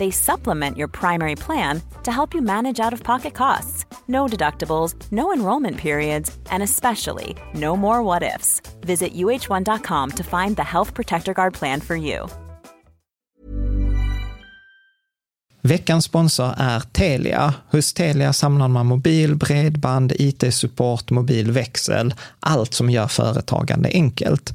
They supplement your primary plan to help you manage out of pocket costs. No deductibles, no enrollment periods, and especially no more what ifs. Visit uh1.com to find the Health Protector Guard plan for you. Veckans sponsor är Telia. Hos Telia samlar man mobil, bredband, IT-support, mobilväxel, allt som gör företagande enkelt.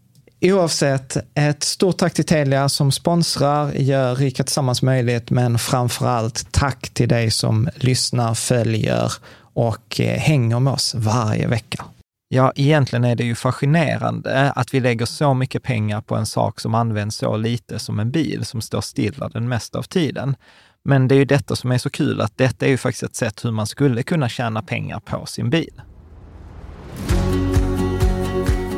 Oavsett, ett stort tack till Telia som sponsrar, gör Rika Tillsammans möjligt, men framför allt tack till dig som lyssnar, följer och eh, hänger med oss varje vecka. Ja, egentligen är det ju fascinerande att vi lägger så mycket pengar på en sak som används så lite som en bil som står stilla den mesta av tiden. Men det är ju detta som är så kul, att detta är ju faktiskt ett sätt hur man skulle kunna tjäna pengar på sin bil.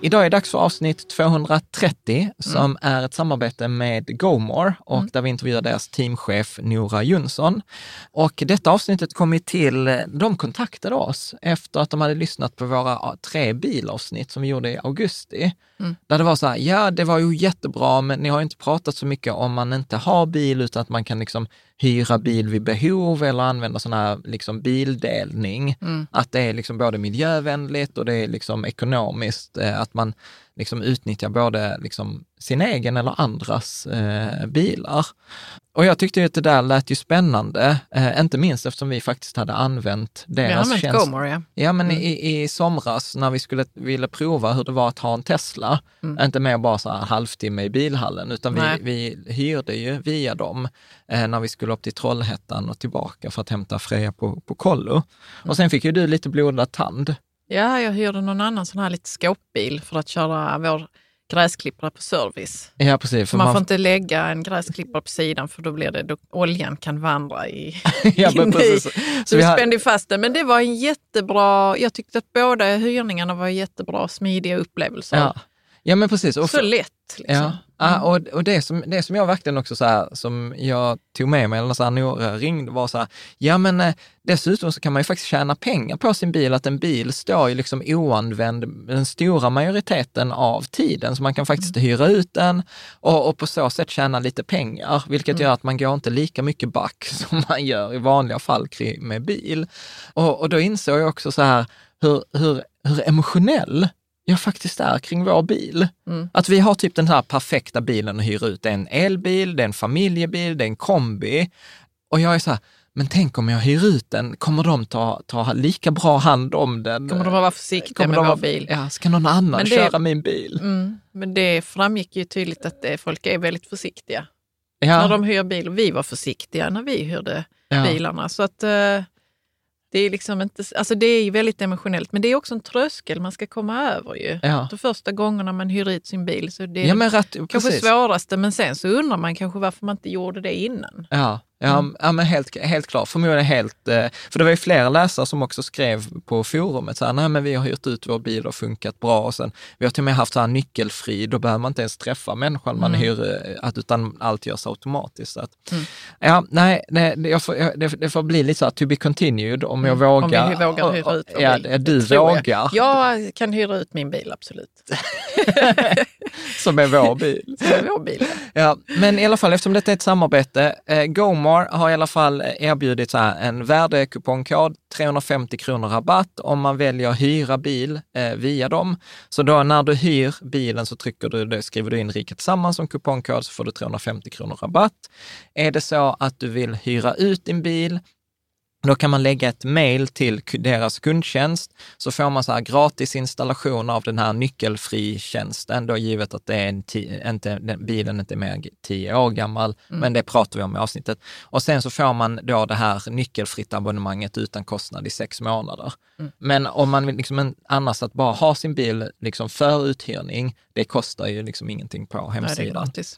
Idag är det dags för avsnitt 230 som mm. är ett samarbete med GoMore och mm. där vi intervjuar deras teamchef Nora Jönsson. Och detta avsnittet kom till, de kontaktade oss efter att de hade lyssnat på våra tre bilavsnitt som vi gjorde i augusti. Mm. Där det var så här, ja det var ju jättebra, men ni har inte pratat så mycket om man inte har bil utan att man kan liksom hyra bil vid behov eller använda sån här liksom bildelning. Mm. Att det är liksom både miljövänligt och det är liksom ekonomiskt, eh, att man liksom utnyttjar både liksom sin egen eller andras eh, bilar. Och jag tyckte att det där lät ju spännande, eh, inte minst eftersom vi faktiskt hade använt deras vi tjänst. Gomor, ja. ja, men mm. i, i somras när vi skulle ville prova hur det var att ha en Tesla, mm. inte mer bara så här halvtimme i bilhallen, utan vi, vi hyrde ju via dem eh, när vi skulle upp till Trollhättan och tillbaka för att hämta Freja på, på kollo. Mm. Och sen fick ju du lite blodad tand. Ja, jag hyrde någon annan sån här lite skåpbil för att köra vår gräsklippare på service. Ja, precis. man, man får inte lägga en gräsklippare på sidan för då blir det, då, oljan kan vandra i... ja, men precis. Så, så vi har... spände fast den. Men det var en jättebra, jag tyckte att båda hyrningarna var jättebra, smidiga upplevelser. Ja. Ja, men precis. Och Så lätt. Liksom. Ja, ah, och, och det, som, det som jag verkligen också så här, som jag tog med mig, eller så här, ringde, var så här, ja men eh, dessutom så kan man ju faktiskt tjäna pengar på sin bil, att en bil står ju liksom oanvänd den stora majoriteten av tiden, så man kan faktiskt Mm. hyra ut den och, och på så sätt tjäna lite pengar, vilket Mm. gör att man går inte lika mycket back som man gör i vanliga fall med bil. Och, och då insåg jag också så här, hur, hur, hur emotionell jag faktiskt är kring vår bil. Mm. Att vi har typ den här perfekta bilen att hyra ut. Det är en elbil, det är en familjebil, det är en kombi. Och jag är så här, men tänk om jag hyr ut den, kommer de ta, ta lika bra hand om den? Kommer de vara försiktiga Kommer med de vår bil? Ja, ska någon annan det- köra min bil? Mm. Men det framgick ju tydligt att det, folk är väldigt försiktiga Ja, när de hyr bil. Vi var försiktiga när vi hyrde ja. bilarna. Så att eh, det är liksom inte, alltså det är ju väldigt emotionellt. Men det är också en tröskel man ska komma över ju. Ja. De första gångerna man hyr ut sin bil. Så det är ja, men rätt, kanske precis. svåraste. Men sen så undrar man kanske varför man inte gjorde det innan. Ja, ja, Mm. ja men helt, helt klart. Förmodligen helt... eh, För det var ju flera läsare som också skrev på forumet så här, nej men vi har hyrt ut vår bil och funkat bra och sen vi har till och med haft så här nyckelfri, då behöver man inte ens träffa människan man Mm. hyr, eh, att, utan allt görs automatiskt. Så att, Mm. Ja, nej, det, får, det, det får bli lite så här to be continued om jag Mm, om vågar. vi vågar hyra ut vår Ja, bil. du tror jag. vågar, Jag kan hyra ut min bil, absolut. som är vår bil. Det är vår bil. Ja, men i alla fall eftersom detta är ett samarbete, eh, Omar har i alla fall erbjudit så här, en värdekupongkod, 350 kronor rabatt om man väljer att hyra bil eh, via dem. Så då när du hyr bilen så trycker du, det, skriver du in Riket Tillsammans som kupongkod så får du 350 kronor rabatt. Är det så att du vill hyra ut din bil, då kan man lägga ett mejl till deras kundtjänst, så får man så här gratis installation av den här nyckelfri-tjänsten, då givet att det är en inte, den, bilen inte är mer än tio år gammal, men det pratar vi om i avsnittet. Och sen så får man då det här nyckelfritt abonnemanget utan kostnad i sex månader. Men om man vill liksom en, annars att bara ha sin bil liksom för uthyrning, det kostar ju liksom ingenting på Nej, det hemsidan. gratis.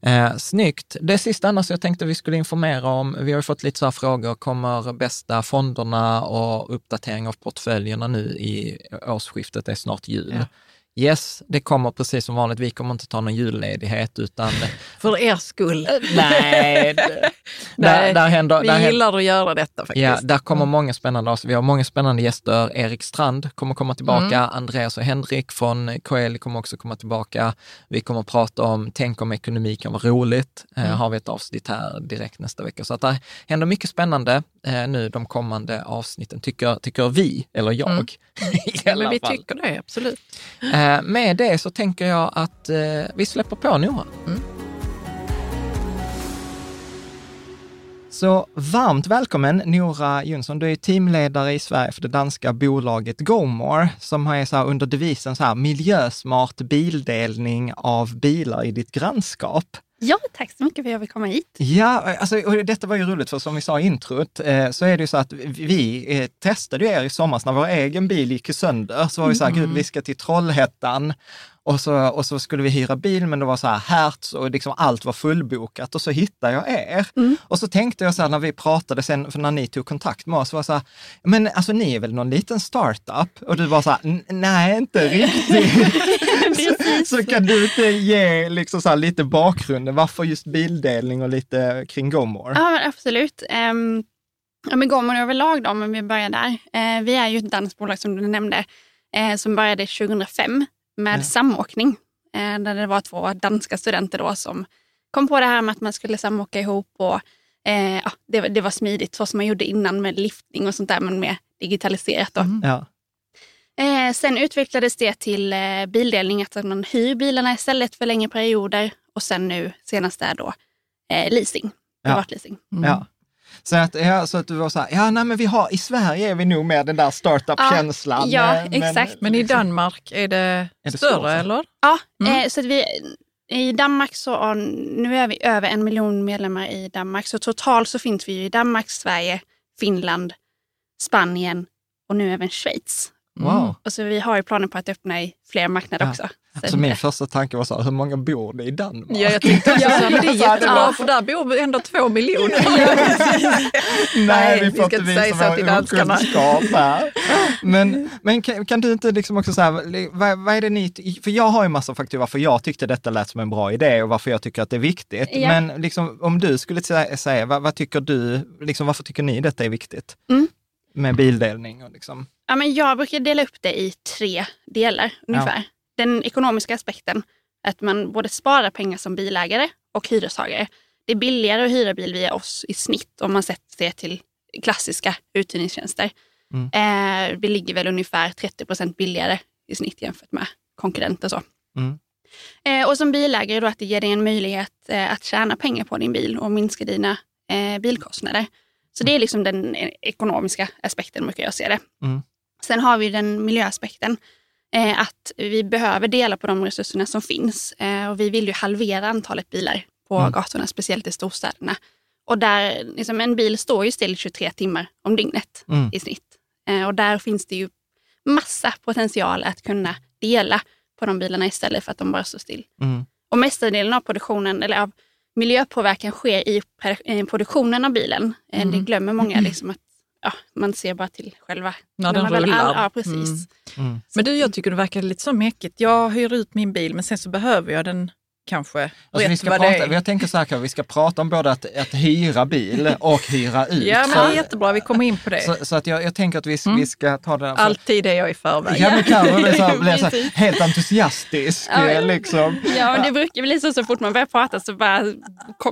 Eh, snyggt. Det sista annars jag tänkte vi skulle informera om, vi har ju fått lite så här frågor, kommer bästa fonderna och uppdatering av portföljerna nu i årsskiftet, det är snart jul. Ja. Yes, det kommer precis som vanligt. Vi kommer inte ta någon julledighet utan För er skull. nej, det, Nej, där, där händer, Vi där händer, gillar att göra detta faktiskt. Ja, där kommer många spännande avsnitt. Vi har många spännande gäster. Erik Strand kommer komma tillbaka. Mm. Andreas och Henrik från KL kommer också komma tillbaka. Vi kommer prata om Tänk om ekonomi kan vara roligt. Eh, Mm. har vi ett avsnitt här direkt nästa vecka. Så att det händer mycket spännande eh, nu de kommande avsnitten, tycker, tycker vi, eller jag. Mm. i alla men vi fall. tycker det, absolut. Eh, Eh, med det så tänker jag att eh, vi släpper på Nora. Mm. Så varmt välkommen Nora Jonsson. Du är teamledare i Sverige för det danska bolaget GoMore som är så under devisen så här miljösmart bildelning av bilar i ditt grannskap. Ja, tack så mycket för att jag fick komma hit. Ja, alltså, och detta var ju roligt för som vi sa i introt eh, så är det ju så att vi eh, testade ju er i somras när vår egen bil gick sönder. Så var vi så här, gud vi ska till Trollhättan och så, och så skulle vi hyra bil men det var så här Hertz och liksom allt var fullbokat och så hittade jag er. Och så tänkte jag så här när vi pratade sen, för när ni tog kontakt med oss, var så här, men alltså ni är väl någon liten startup? Och du var så här, "N- nej inte riktigt. Så, så kan du inte ge liksom så lite bakgrunden, varför just bildelning och lite kring GoMore? Ja, absolut. Um, ja, men Gomor överlag då, om vi börjar där. Eh, vi är ju ett danskt bolag som du nämnde, eh, som började 2005 med Ja. samåkning. Eh, där det var två danska studenter då som kom på det här med att man skulle samåka ihop. Och, eh, ja, det, var- det var smidigt, så som man gjorde innan med liftning och sånt där, men mer digitaliserat. Då. Ja. Eh, sen utvecklades det till eh, bildelning, att man hyr bilarna istället för längre perioder. Och sen nu senast är då eh, leasing, Ja. privatleasing. Ja. Så att, ja, så att du var så här, ja nej men vi har, i Sverige är vi nog med den där startup-känslan. Ja, men- exakt. Men i Danmark, är det, det så? större eller? Ja, Mm. eh, så att vi, i Danmark så, nu är vi över en miljon medlemmar i Danmark. Så totalt så finns vi ju i Danmark, Sverige, Finland, Spanien och nu även Schweiz. Wow. Och så vi har ju planer på att öppna i fler marknader Ja. också. Alltså min första tanke var så här, hur många bor det i Danmark? Ja, jag tänkte också så men det är Så hade jättebra, för där bor ändå två miljoner. Nej, vi vi får ska inte visa så vår okunskap här. Men, men kan, kan du inte liksom också säga, vad, vad är det ni, för jag har ju massa faktorer varför jag tyckte detta lät som en bra idé och varför jag tycker att det är viktigt. Ja. Men liksom, om du skulle säga, säga vad, vad tycker du, liksom, varför tycker ni detta är viktigt? Mm. Med bildelning och liksom. Ja, men jag brukar dela upp det i tre delar ungefär. Den ekonomiska aspekten, att man både sparar pengar som bilägare och hyrestagare. Det är billigare att hyra bil via oss i snitt om man sätter det till klassiska uthyrningstjänster. Mm. Eh, vi ligger väl ungefär 30 procent billigare i snitt jämfört med konkurrenter. Så. Mm. Eh, och som bilägare då att det ger dig en möjlighet eh, att tjäna pengar på din bil och minska dina eh, bilkostnader. Så det är liksom den eh, ekonomiska aspekten brukar jag se det. Mm. Sen har vi den miljöaspekten. Eh, att vi behöver dela på de resurserna som finns. Eh, och vi vill ju halvera antalet bilar på Mm. gatorna, speciellt i storstäderna. Och där, liksom, en bil står ju still 23 timmar om dygnet Mm. i snitt. Eh, och där finns det ju massa potential att kunna dela på de bilarna istället för att de bara står still. Mm. Och mestadelen av produktionen, eller av miljöpåverkan sker i eh, produktionen av bilen. Eh, Mm. Det glömmer många liksom att ja, man ser bara till själva... När den väl- rullar. Ja, precis. Mm. Mm. Men du, jag tycker det verkar lite så mäckigt. Jag hyr ut min bil, men sen så behöver jag den kanske Alltså, vi, ska vad det prata, är. jag tänker så här, vi ska prata om både att, att hyra bil och hyra ut. Ja, men Så- det är jättebra. Vi kommer in på det. Så, så att jag, jag tänker att vi, Mm. vi ska ta det för- Alltid är jag i förväg. Ja, men Carro blir så, blir så här, helt entusiastisk. Ja, eh, liksom. Ja, men det brukar bli så så fort man börjar prata så bara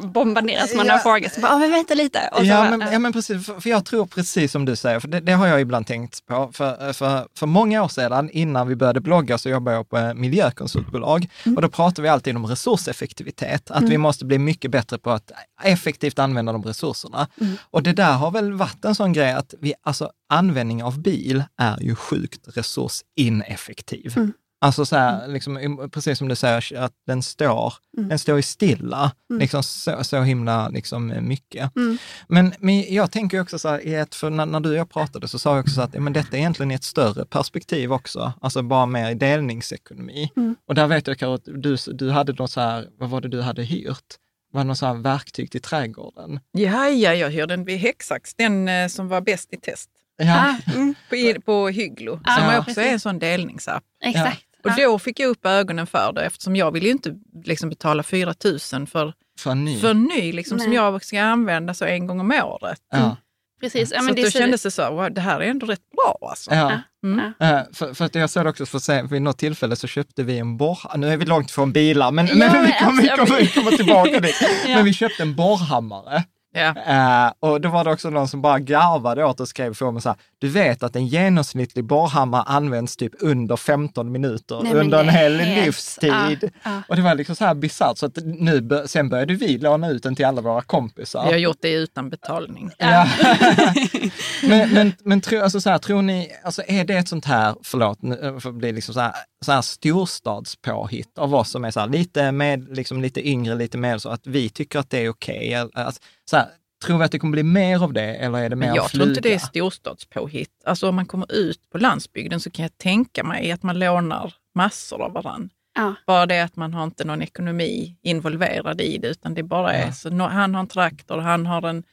bombarderas man Ja. av frågor. Så bara, "Ja, men vänta lite. Så Ja men, ja, men precis, för, för jag tror precis som du säger, för det, det har jag ibland tänkt på. För, för, för många år sedan, innan vi började blogga, så jobbade jag på miljökonsultbolag. Mm. Och då pratade vi alltid om resurseffektivitet, att vi måste bli mycket bättre på att effektivt använda de resurserna. Mm. Och det där har väl varit en sån grej att vi, alltså, användning av bil är ju sjukt resursineffektiv. Mm. Alltså så här, liksom, precis som du säger, att den står, Mm. den står ju stilla, Mm. liksom så, så himla liksom, mycket. Mm. Men, men jag tänker också så här, i ett, för när, när du och jag pratade så sa jag också så att men detta är egentligen i ett större perspektiv också, alltså bara mer i delningsekonomi. Mm. Och där vet jag att du, du hade något så här, vad var det du hade hyrt? Var det något så här verktyg till trädgården? Ja, ja, jag hyrde den vid Hexax, den eh, som var bäst i test. Ja, ah, mm, På, på Hygglo, Ja, som också precis. är en sån delningsapp. exakt. Och Ja. då fick jag upp ögonen för det eftersom jag vill ju inte liksom betala 4 000 för, för ny. för ny liksom, som jag ska använda så en gång om året. ja. Precis. Ja, så men det då kändes det så, wow, det här är ändå rätt bra alltså. Ja. Mm. Ja. Eh, För, för att jag såg också, för att säga, vid något tillfälle så köpte vi en borr... Nu är vi långt från bilar, men, Ja, men vi, men kommer, vi, alltså, kommer, vi kommer tillbaka dit. Ja. Men vi köpte en borrhammare. Ja. Eh, och då var det också någon som bara garvade åt och skrev för mig så här, du vet att en genomsnittlig borrhammare används typ under 15 minuter Nej, under en hel helt- livstid. Ja, ja. Och det var liksom så här bisarrt, så att nu, sen började vi låna ut den till alla våra kompisar. Vi har gjort det utan betalning. Ja. men men, men tro, alltså så här, tror ni, alltså är det ett sånt här, förlåt, nu får det bli liksom så här, så här storstadspåhitt av oss som är så här, lite, med, liksom lite yngre, lite mer så, att vi tycker att det är okej? Alltså, så här, tror vi att det kommer bli mer av det eller är det mer Men jag att tror inte det är storstadspåhitt. Alltså om man kommer ut på landsbygden så kan jag tänka mig att man lånar massor av varann. Ja. Bara det att man har inte någon ekonomi involverad i det, utan det bara är Ja. så, nå- han har en traktor, han har en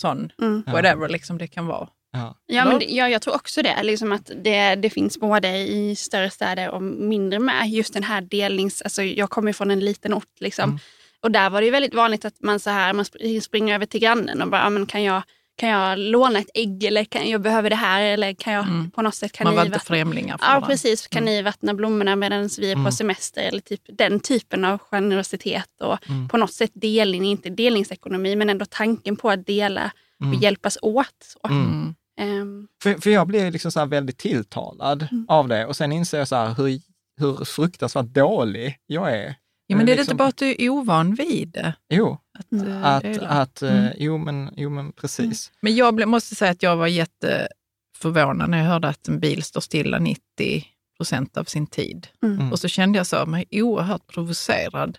sån, Mm. Whatever liksom det kan vara. Ja. Ja, men det, ja, jag tror också det. Liksom att det. Det finns både i större städer och mindre med. Just den här delnings... Alltså jag kommer från en liten ort. Liksom. Mm. Och där var det ju väldigt vanligt att man, så här, man sp- springer över till grannen och bara, "Ja, men kan, jag, kan jag låna ett ägg eller kan jag behöver det här eller kan jag Mm. på något sätt kan man ni var inte vattna- främlingar för Ja, varandra. precis. Kan ni vattna blommorna medan vi är Mm. på semester? Eller typ den typen av generositet och Mm. på något sätt delning, inte delningsekonomi, men ändå tanken på att dela Mm. och hjälpas åt. Så. Mm. Mm. Ehm, För, för jag blir liksom så här väldigt tilltalad Mm. av det och sen inser jag så här hur, hur fruktansvärt dålig jag är. Ja, men det är liksom- inte bara att du är ovan vid det. Jo, Att, eh, att, att eh, Mm. jo, men, jo men precis. Men jag måste säga att jag var jätteförvånad när jag hörde att en bil står stilla 90 procent av sin tid. Mm. Mm. Och så kände jag så, mig oerhört provocerad.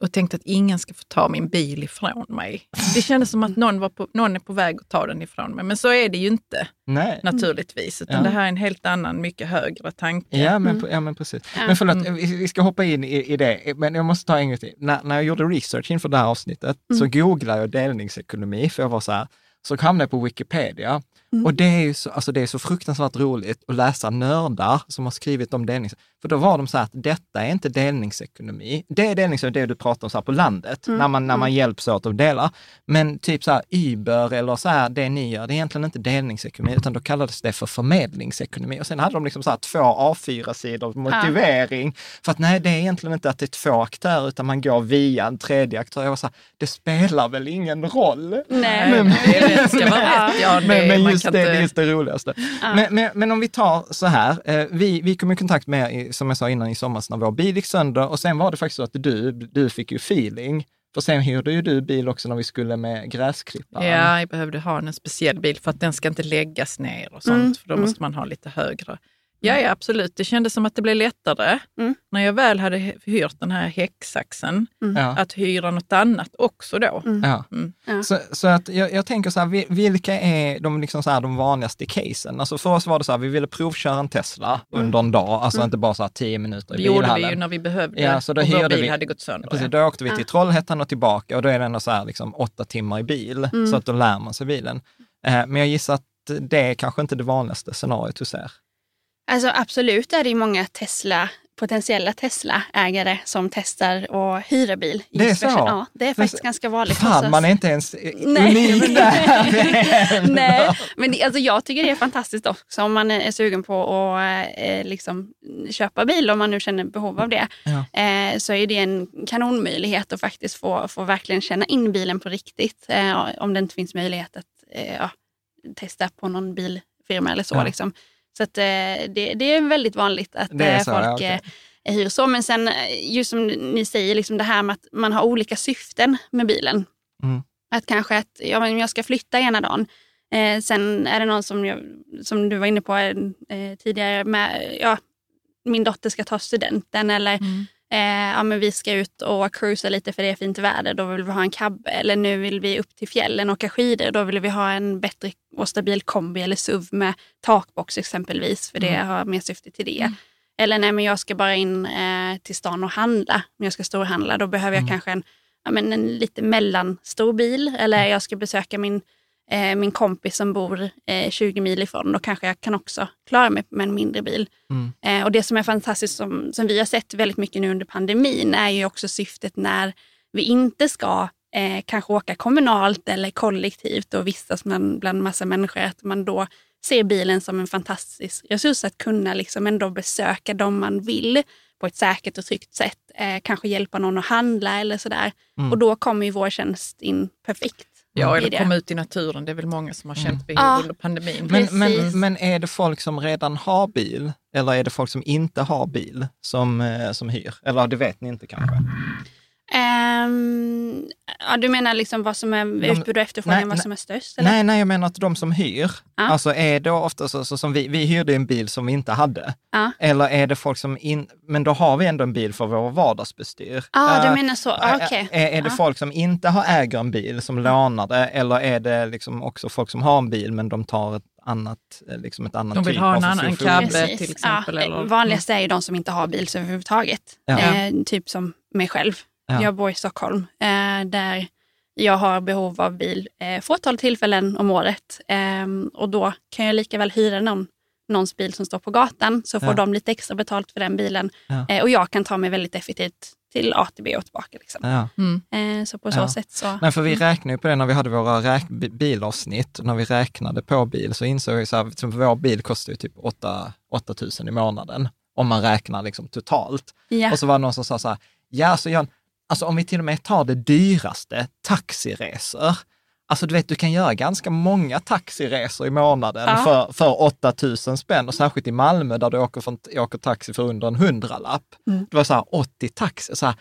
Och tänkte att ingen ska få ta min bil ifrån mig. Det kändes som att någon, var på, någon är på väg att ta den ifrån mig. Men så är det ju inte Nej. naturligtvis. Utan Ja. det här är en helt annan, mycket högre tanke. Ja, men, ja, men precis. Ja. Men förlåt, vi vi ska hoppa in i, i det, men jag måste ta en gång till. När, när jag gjorde research inför det här avsnittet så googlade jag delningsekonomi, för jag var så här, så hamnade jag på Wikipedia. Och det är ju så, alltså det är så fruktansvärt roligt att läsa nördar som har skrivit om delnings... För då var de så här att detta är inte delningsekonomi. Det är delningsekonomi, det du pratar om så här på landet, när man, när man hjälps åt att dela. Men typ så här Uber eller så här, det ni gör, det är egentligen inte delningsekonomi, utan då kallades det för förmedlingsekonomi. Och sen hade de liksom så här två A4-sidor motivering. För att nej, det är egentligen inte att det är två aktörer, utan man går via en tredje aktör. Jag var så här, det spelar väl ingen roll? Nej. Men, det ska vara rätt. Ja, det, Men, men just det, inte- det är just det roligaste. Men, men, men om vi tar så här, eh, vi, vi kom i kontakt med, er, som jag sa innan, i somras när vår bil gick sönder och sen var det faktiskt så att du, du fick ju feeling. För sen hyrde ju du bil också när vi skulle med gräsklipparen. Ja, jag behövde ha en speciell bil för att den ska inte läggas ner och sånt. Mm, För då mm. måste man ha lite högre. Ja, ja, absolut. Det kändes som att det blev lättare Mm. när jag väl hade hyrt den här häcksaxen. Ja. Att hyra något annat också då. Ja. Mm. Ja. Så, så att jag, jag tänker så här, vi- vilka är de, liksom så här, de vanligaste casen? Alltså för oss var det så här, vi ville provköra en Tesla under en dag, alltså inte bara så här tio minuter i Det gjorde vi bilhallen. ju när vi behövde Ja, så då och vår bil vi- hade gått sönder. Precis, då åkte vi till Trollhättan och tillbaka och då är det ändå så här liksom åtta timmar i bil, så att då lär man sig bilen. Eh, men jag gissar att det är kanske inte det vanligaste scenariot hos er. Alltså absolut är det många Tesla, potentiella Tesla-ägare som testar och hyra bil. i Det är så? Ja, det är faktiskt ganska vanligt. Fan, man är inte ens Nej. unik där. Nej, men alltså jag tycker det är fantastiskt också om man är sugen på att eh, liksom, köpa bil, om man nu känner behov av det. Ja. Eh, så är det en kanonmöjlighet att faktiskt få, få verkligen känna in bilen på riktigt. Eh, om det inte finns möjlighet att eh, ja, testa på någon bilfirma eller så. Ja. Liksom. Så att, eh, det, det är väldigt vanligt att är eh, så, ja, folk okej. eh, hyr så. Men sen just som ni säger, liksom det här med att man har olika syften med bilen. Mm. Att kanske att ja, men jag ska flytta ena dagen. Eh, sen är det någon som, jag, som du var inne på eh, tidigare, med, ja, min dotter ska ta studenten eller Mm. Eh, ja, men vi ska ut och cruisa lite för det är fint väder. Då vill vi ha en cab. Eller nu vill vi upp till fjällen och åka skidor. Då vill vi ha en bättre och stabil kombi eller SUV med takbox exempelvis. För det har mer syfte till det. Eller nej, men jag ska bara in eh, till stan och handla. Om jag ska storhandla då behöver jag kanske en, ja, men en lite mellanstor bil. Eller jag ska besöka min, eh, min kompis som bor eh, 20 mil ifrån. Då kanske jag kan också klara mig med en mindre bil. Mm. Eh, och det som är fantastiskt som, som vi har sett väldigt mycket nu under pandemin är ju också syftet när vi inte ska eh, kanske åka kommunalt eller kollektivt och vistas bland, bland massa människor. Att man då ser bilen som en fantastisk resurs att kunna liksom ändå besöka dem man vill på ett säkert och tryggt sätt. Eh, kanske hjälpa någon att handla eller sådär. Mm. Och då kommer ju vår tjänst in perfekt. Ja, i eller komma ut i naturen. Det är väl många som har känt behov Ja. under pandemin. Men, men, men är det folk som redan har bil eller är det folk som inte har bil som, eh, som hyr? Eller det vet ni inte kanske? Ehm, ja, du menar liksom vad som är utbud och efterfrågan, nej, vad som är störst? Eller? Nej, nej, jag menar att de som hyr, Ja. alltså är det ofta så, så som vi, vi hyrde en bil som vi inte hade. Ja. Eller är det folk som in, men då har vi ändå en bil för vår vardagsbestyr. Ja, du Eh, menar så. Ah, Okej. Är, är det Ja. folk som inte har äger en bil, som lånar det, eller är det liksom också folk som har en bil men de tar ett annat, eh, liksom ett annat De vill typ ha en av annan-. Cabbe till exempel, Ja, eller- vanligast är ju de som inte har bil så överhuvudtaget. Ja. Eh, typ som mig själv. Ja. Jag bor i Stockholm eh, där jag har behov av bil eh, fåtal tillfällen om året. Eh, och då kan jag lika väl hyra någon, någons bil som står på gatan så får Ja. de lite extra betalt för den bilen. Ja. Eh, och jag kan ta mig väldigt effektivt till A till B och tillbaka. Liksom. Ja. Mm. Eh, så på så Ja. sätt så... Nej, för vi räknade ju på det när vi hade våra räk- bi- bilavsnitt. När vi räknade på bil så insåg vi så här, som för vår bil kostar ju typ 8, 8 000 i månaden. Om man räknar liksom totalt. Ja. Och så var det någon som sa så här, ja så Jan, alltså om vi till och med tar det dyraste, taxiresor. Alltså du vet, du kan göra ganska många taxiresor i månaden Ja. för, för 8 000 spänn och särskilt i Malmö där du åker, från, åker taxi för under en hundralapp. Mm. Det var så här 80 taxi, så här,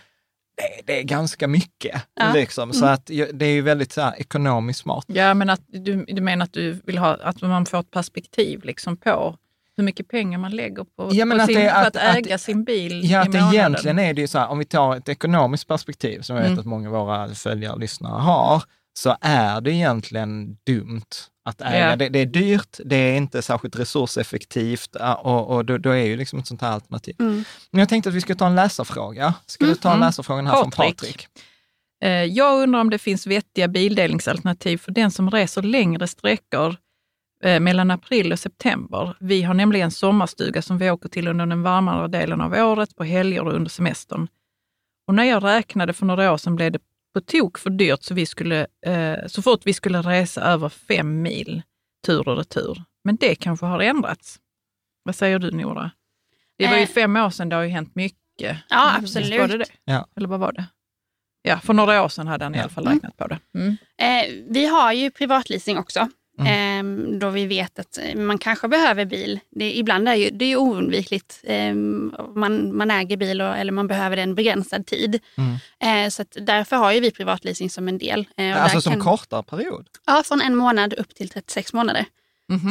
det, det är ganska mycket. Ja. Liksom. Så att ju- det är ju väldigt så här, ekonomiskt smart. Ja, men att du, du menar att du vill ha att man får ett perspektiv liksom på hur mycket pengar man lägger på, Ja, på att sin, det- för att, att- äga att- sin bil Ja, i att månaden. egentligen är det ju så här, om vi tar ett ekonomiskt perspektiv som jag vet Mm. att många av våra följare och lyssnare har, så är det egentligen dumt att äga. Ja. Det, det är dyrt, det är inte särskilt resurseffektivt och, och då, då är ju liksom ett sånt här alternativ. Mm. Men jag tänkte att vi ska ta en läsarfråga. Ska du ta en Mm. läsarfrågan här från Patrik. Patrik? Eh, Jag undrar om det finns vettiga bildelningsalternativ för den som reser längre sträckor eh, mellan april och september. Vi har nämligen sommarstuga som vi åker till under den varmare delen av året, på helger och under semestern. Och när jag räknade för några år sedan blev det på tok för dyrt så, vi skulle, eh, så fort vi skulle resa över fem mil tur och retur. Men det kanske har ändrats. Vad säger du Nora? Det var ju Eh. fem år sedan, det har ju hänt mycket. Ja, Visst absolut. Var det det? Ja. Eller vad var det? Ja, för några år sedan hade han i alla fall räknat på det. Mm. Eh, vi har ju privatleasing också. Eh, då vi vet att eh, man kanske behöver bil. Det, ibland är ju, det är ju oundvikligt. Eh, man, man äger bil och, eller man behöver en begränsad tid. Eh, så att därför har ju vi privatleasing som en del. Alltså som kan, kortare period? Ja, från en månad upp till 36 månader.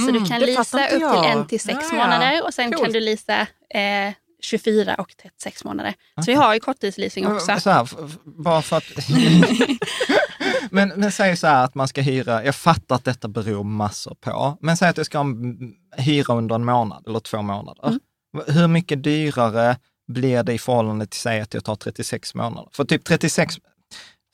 Så du kan det leasa upp till en till sex Ja, ja. månader och sen kan Coolt. du leasa eh, 24 och 36 månader. Så vi har ju korttidsleasing också. Så här, bara för att... men, men säg så här att man ska hyra, jag fattar att detta beror massor på, men säg att jag ska hyra under en månad eller två månader. Mm. Hur mycket dyrare blir det i förhållande till, säg att jag tar 36 månader? För typ 36,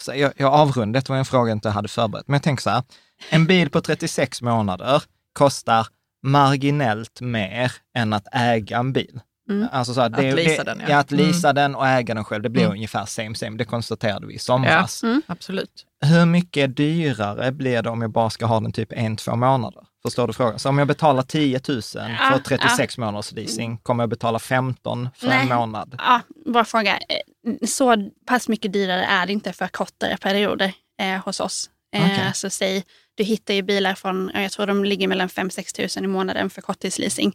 så jag, jag avrundar, det var en fråga jag inte hade förberett, men jag tänker så här, en bil på 36 månader kostar marginellt mer än att äga en bil. Mm. Alltså så här, Att det, leasa det, den, ja. ja. att leasa Mm. den och äga den själv, det blir Mm. ungefär same same. Det konstaterade vi i somras. Mm. Absolut. Hur mycket dyrare blir det om jag bara ska ha den typ en, två månader? Förstår du frågan? Så om jag betalar 10 000 för Ja, 36 månaders leasing, kommer jag betala 15 för en Nej. månad? Ja, bra fråga. Eh, Så pass mycket dyrare är det inte för kortare perioder eh, hos oss. Eh, Okej. Så säg, du hittar ju bilar från, ja, jag tror de ligger mellan 5-6 tusen i månaden för korttidsleasing.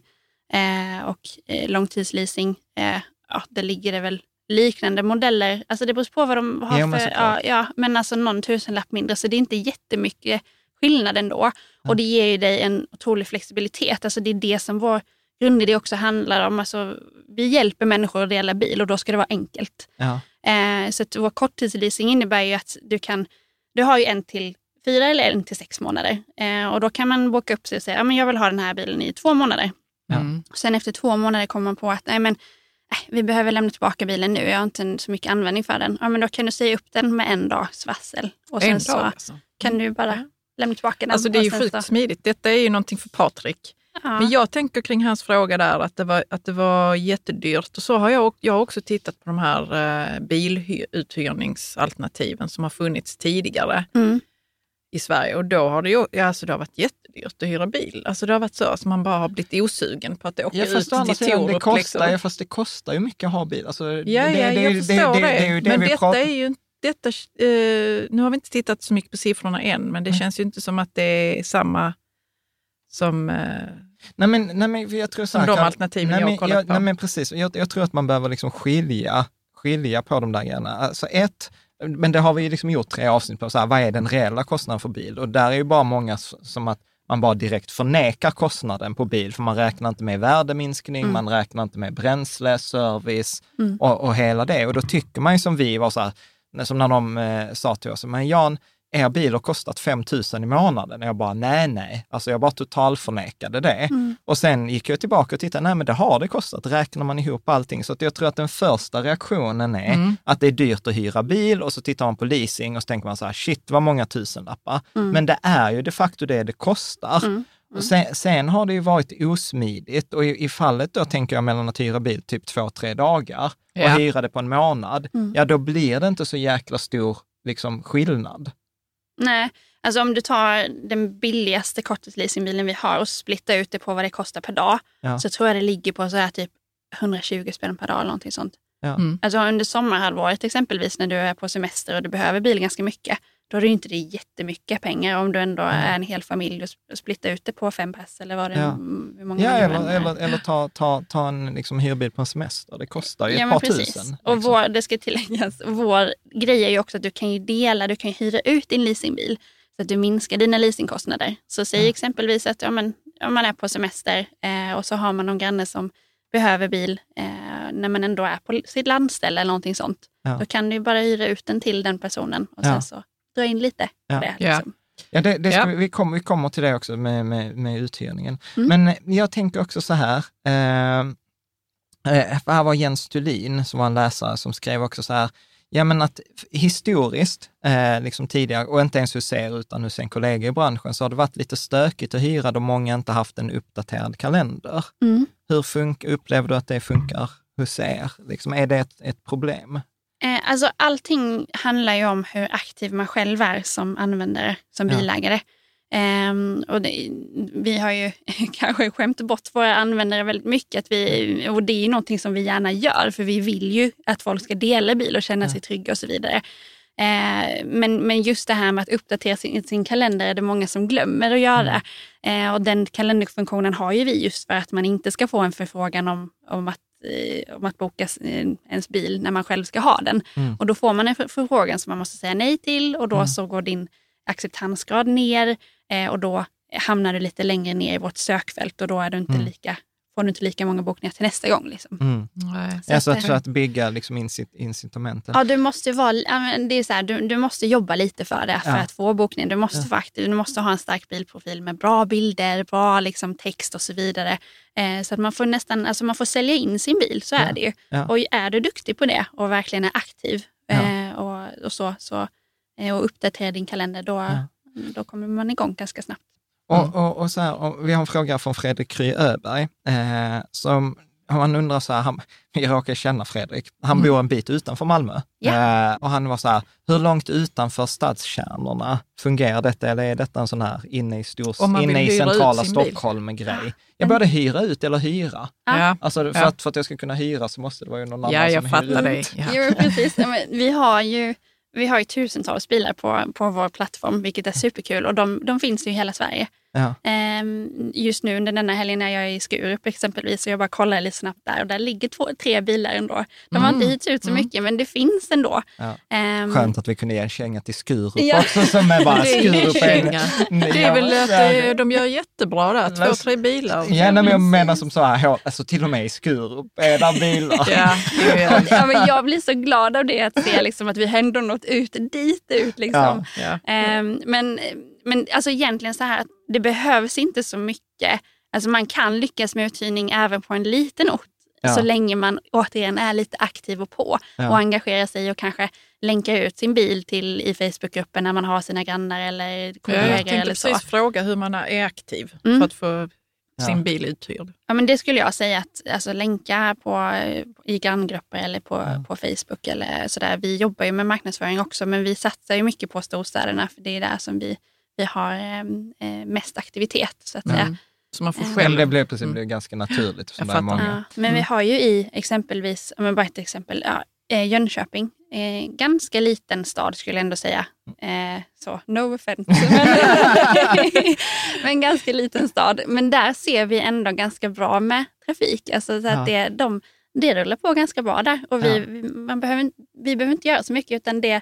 Eh, och eh, långtidsleasing, eh, ja, det ligger det väl liknande modeller. Alltså det beror på vad de har men för, ja, ja, men alltså någon tusenlapp mindre. Så det är inte jättemycket skillnad ändå. Och det ger ju dig en otrolig flexibilitet. Alltså det är det som vår grundidé också handlar om. Alltså, vi hjälper människor att dela bil och då ska det vara enkelt. Ja. Eh, så att vår korttidsleasing innebär ju att du kan, du har ju en till fyra eller en till sex månader. Eh, och då kan man boka upp sig och säga, ja, men jag vill ha den här bilen i två månader. Mm. Sen efter två månader kommer man på att nej, men, nej, vi behöver lämna tillbaka bilen nu, jag har inte så mycket användning för den. Ja, men då kan du säga upp den med en dags varsel. Och sen En så dag alltså. kan du bara lämna tillbaka den. Alltså det är ju sjukt så- smidigt. Detta är ju någonting för Patrik. Ja. Men jag tänker kring hans fråga där att det var, att det var jättedyrt. Och så har jag, jag har också tittat på de här eh, biluthyrningsalternativen som har funnits tidigare Mm. I Sverige. Och då har det ju alltså det har varit jättedyrt att hyra bil. Alltså det har varit så att man bara har blivit osugen på att åka Ja, ut till Torup. det kostar, liksom. ja, fast det kostar ju mycket att ha bil. Alltså, Ja, ja, jag ju- förstår det. det det men detta pratar är ju detta, eh, nu har vi inte tittat så mycket på siffrorna än, men det Mm. känns ju inte som att det är samma som... Eh, Nej men, nej, men jag tror så här, de alternativen nej, jag har kollat jag, på. Nej men precis, jag, jag tror att man behöver liksom skilja, skilja på de där grejerna. Alltså ett, men det har vi ju liksom gjort tre avsnitt på, så här, vad är den reella kostnaden för bil? Och där är ju bara många som att man bara direkt förnekar kostnaden på bil, för man räknar inte med värdeminskning, Mm. man räknar inte med bränsle, service Mm. och, och hela det. Och då tycker man ju som vi var så här, som när de eh, sa till oss, men Jan, er bil har kostat 5 000 i månaden. Och jag bara, nej, nej. Alltså jag bara totalförnekade det. Mm. Och sen gick jag tillbaka och tittade, nej men det har det kostat, räknar man ihop allting. Så att jag tror att den första reaktionen är Mm. att det är dyrt att hyra bil och så tittar man på leasing och så tänker man så här, shit vad många tusenlappar. Mm. Men det är ju de facto det det kostar. Mm. Och sen, sen har det ju varit osmidigt och i, i fallet då tänker jag mellan att hyra bil typ två, tre dagar och Ja. hyra det på en månad, Mm. ja då blir det inte så jäkla stor liksom, skillnad. Nej, alltså om du tar den billigaste korttidsleasingbilen vi har och splittar ut det på vad det kostar per dag, Ja. så tror jag det ligger på så här typ 120 spänn per dag eller någonting sånt. Ja. Mm. Alltså under sommarhalvåret exempelvis när du är på semester och du behöver bil ganska mycket, då är det inte det jättemycket pengar om du ändå är en hel familj och sp- splittar ut det på fem pass eller vad det Ja. hur många Ja, eller, eller, eller ta, ta, ta en liksom, hyrbil på en semester. Det kostar ju Ja, ett par precis. tusen. Och liksom. vår, det ska tilläggas, vår grej är ju också att du kan ju dela, du kan ju hyra ut din leasingbil så att du minskar dina leasingkostnader. Så säg exempelvis att ja, men, om man är på semester eh, och så har man någon granne som behöver bil eh, när man ändå är på sitt landställe eller någonting sånt. Ja. Då kan du bara hyra ut den till den personen och sen så dra in lite Ja. på det. Ja. Liksom. Ja, det, det ska, Ja. Vi, vi, kommer, vi kommer till det också med, med, med uthyrningen. Mm. Men eh, jag tänker också så här, eh, eh, här var Jens Thulin som var en läsare som skrev också så här, ja men att historiskt, eh, liksom tidigare, och inte ens hos er utan hos en kollega i branschen, så har det varit lite stökigt att hyra då många inte haft en uppdaterad kalender. Mm. Hur fun- upplever du att det funkar hos er? Liksom, är det ett, ett problem? Eh, alltså allting handlar ju om hur aktiv man själv är som användare, som Ja. bilägare. Ehm, och det, vi har ju kanske skämt bort våra användare väldigt mycket. Att vi, och det är ju någonting som vi gärna gör, för vi vill ju att folk ska dela bil och känna sig trygga och så vidare. Eh, men, men just det här med att uppdatera sin, sin kalender är det många som glömmer att göra. Eh, och den kalenderfunktionen har ju vi just för att man inte ska få en förfrågan om, om att om att boka eh, ens bil när man själv ska ha den. Mm. Och då får man en för- förfrågan som man måste säga nej till och då så går din acceptansgrad ner eh, och då hamnar du lite längre ner i vårt sökfält och då är du inte Mm. lika, får du inte lika många bokningar till nästa gång. Liksom. Mm. Nej. Så Alltså att, för att bygga liksom incit- incitamenten. Ja, du måste, vara, det är så här, du, du måste jobba lite för det för Ja. att få bokning. Du måste Ja. vara aktiv, du måste ha en stark bilprofil med bra bilder, bra liksom, text och så vidare. Eh, så att man får nästan, alltså man får sälja in sin bil, så Ja. är det ju. Ja. Och är du duktig på det och verkligen är aktiv Ja. eh, och, och så, så eh, och uppdaterar din kalender, då, Ja. då kommer man igång ganska snabbt. Och, och, och så här, och vi har en fråga från Fredrik Kry Öberg, eh, som han undrar så här, han, jag råkar känna Fredrik, han bor en bit utanför Malmö. Ja. Eh, och han var så här, hur långt utanför stadskärnorna fungerar detta? Eller är detta en sån här inne i, stor, Om man inne i centrala. Stockholm-grej? Jag både hyra ut eller hyra. Ja. Alltså för, Ja. att, för att jag ska kunna hyra så måste det vara någon annan ja jag som fattar hyr dig. ut. Ja. Jo, precis. Ja, men Vi har ju vi har ju tusentals bilar på, på vår plattform, vilket är superkul. Och de, de finns ju i hela Sverige. Ja. Ehm, just nu under denna helgen när jag är i Skurup exempelvis, så jag bara kollar lite snabbt där och där ligger två, tre bilar ändå. De har inte hyrts ut så mycket, men det finns ändå. Ja. Ehm, Skönt att vi kunde ge en känga till Skurup Ja. också som är bara Det är Skurup. Det är väl att eh, de gör jättebra där, två, tre bilar. Ja, nej, men jag menar som så här, alltså till och med i Skurup är där bilar. Ja, ja, men jag blir så glad av det, att se liksom, att vi ändå nått ut dit ut. Liksom. ja. Ehm, men men alltså egentligen så här att det behövs inte så mycket. Alltså man kan lyckas med uthyrning även på en liten ort. Ja. Så länge man återigen är lite aktiv och på Ja. och engagerar sig och kanske länkar ut sin bil till i Facebookgruppen när man har sina grannar eller Ja, kollegor jag tänkte eller så. precis fråga hur man är aktiv Mm. för att få Ja. sin bil uthyrd. Ja, men det skulle jag säga att alltså, länka på, i granngrupper eller på, Ja. på Facebook eller sådär. Vi jobbar ju med marknadsföring också men vi satsar ju mycket på storstäderna för det är där som vi, vi har eh, eh, mest aktivitet så att säga. Mm. Så man får Ja. Själv det blev precis, Mm. det blev ganska naturligt. eftersom Jag det är fattar. många. Ja, men vi har ju i exempelvis, om jag bara ett exempel, ja, eh, Jönköping. Eh, ganska liten stad skulle jag ändå säga. Eh, så, no offense. Men, men ganska liten stad. Men där ser vi ändå ganska bra med trafik. Alltså, så att Ja. det, de, det rullar på ganska bra där. Och vi, Ja. man behöver, inte- vi behöver inte göra så mycket utan det,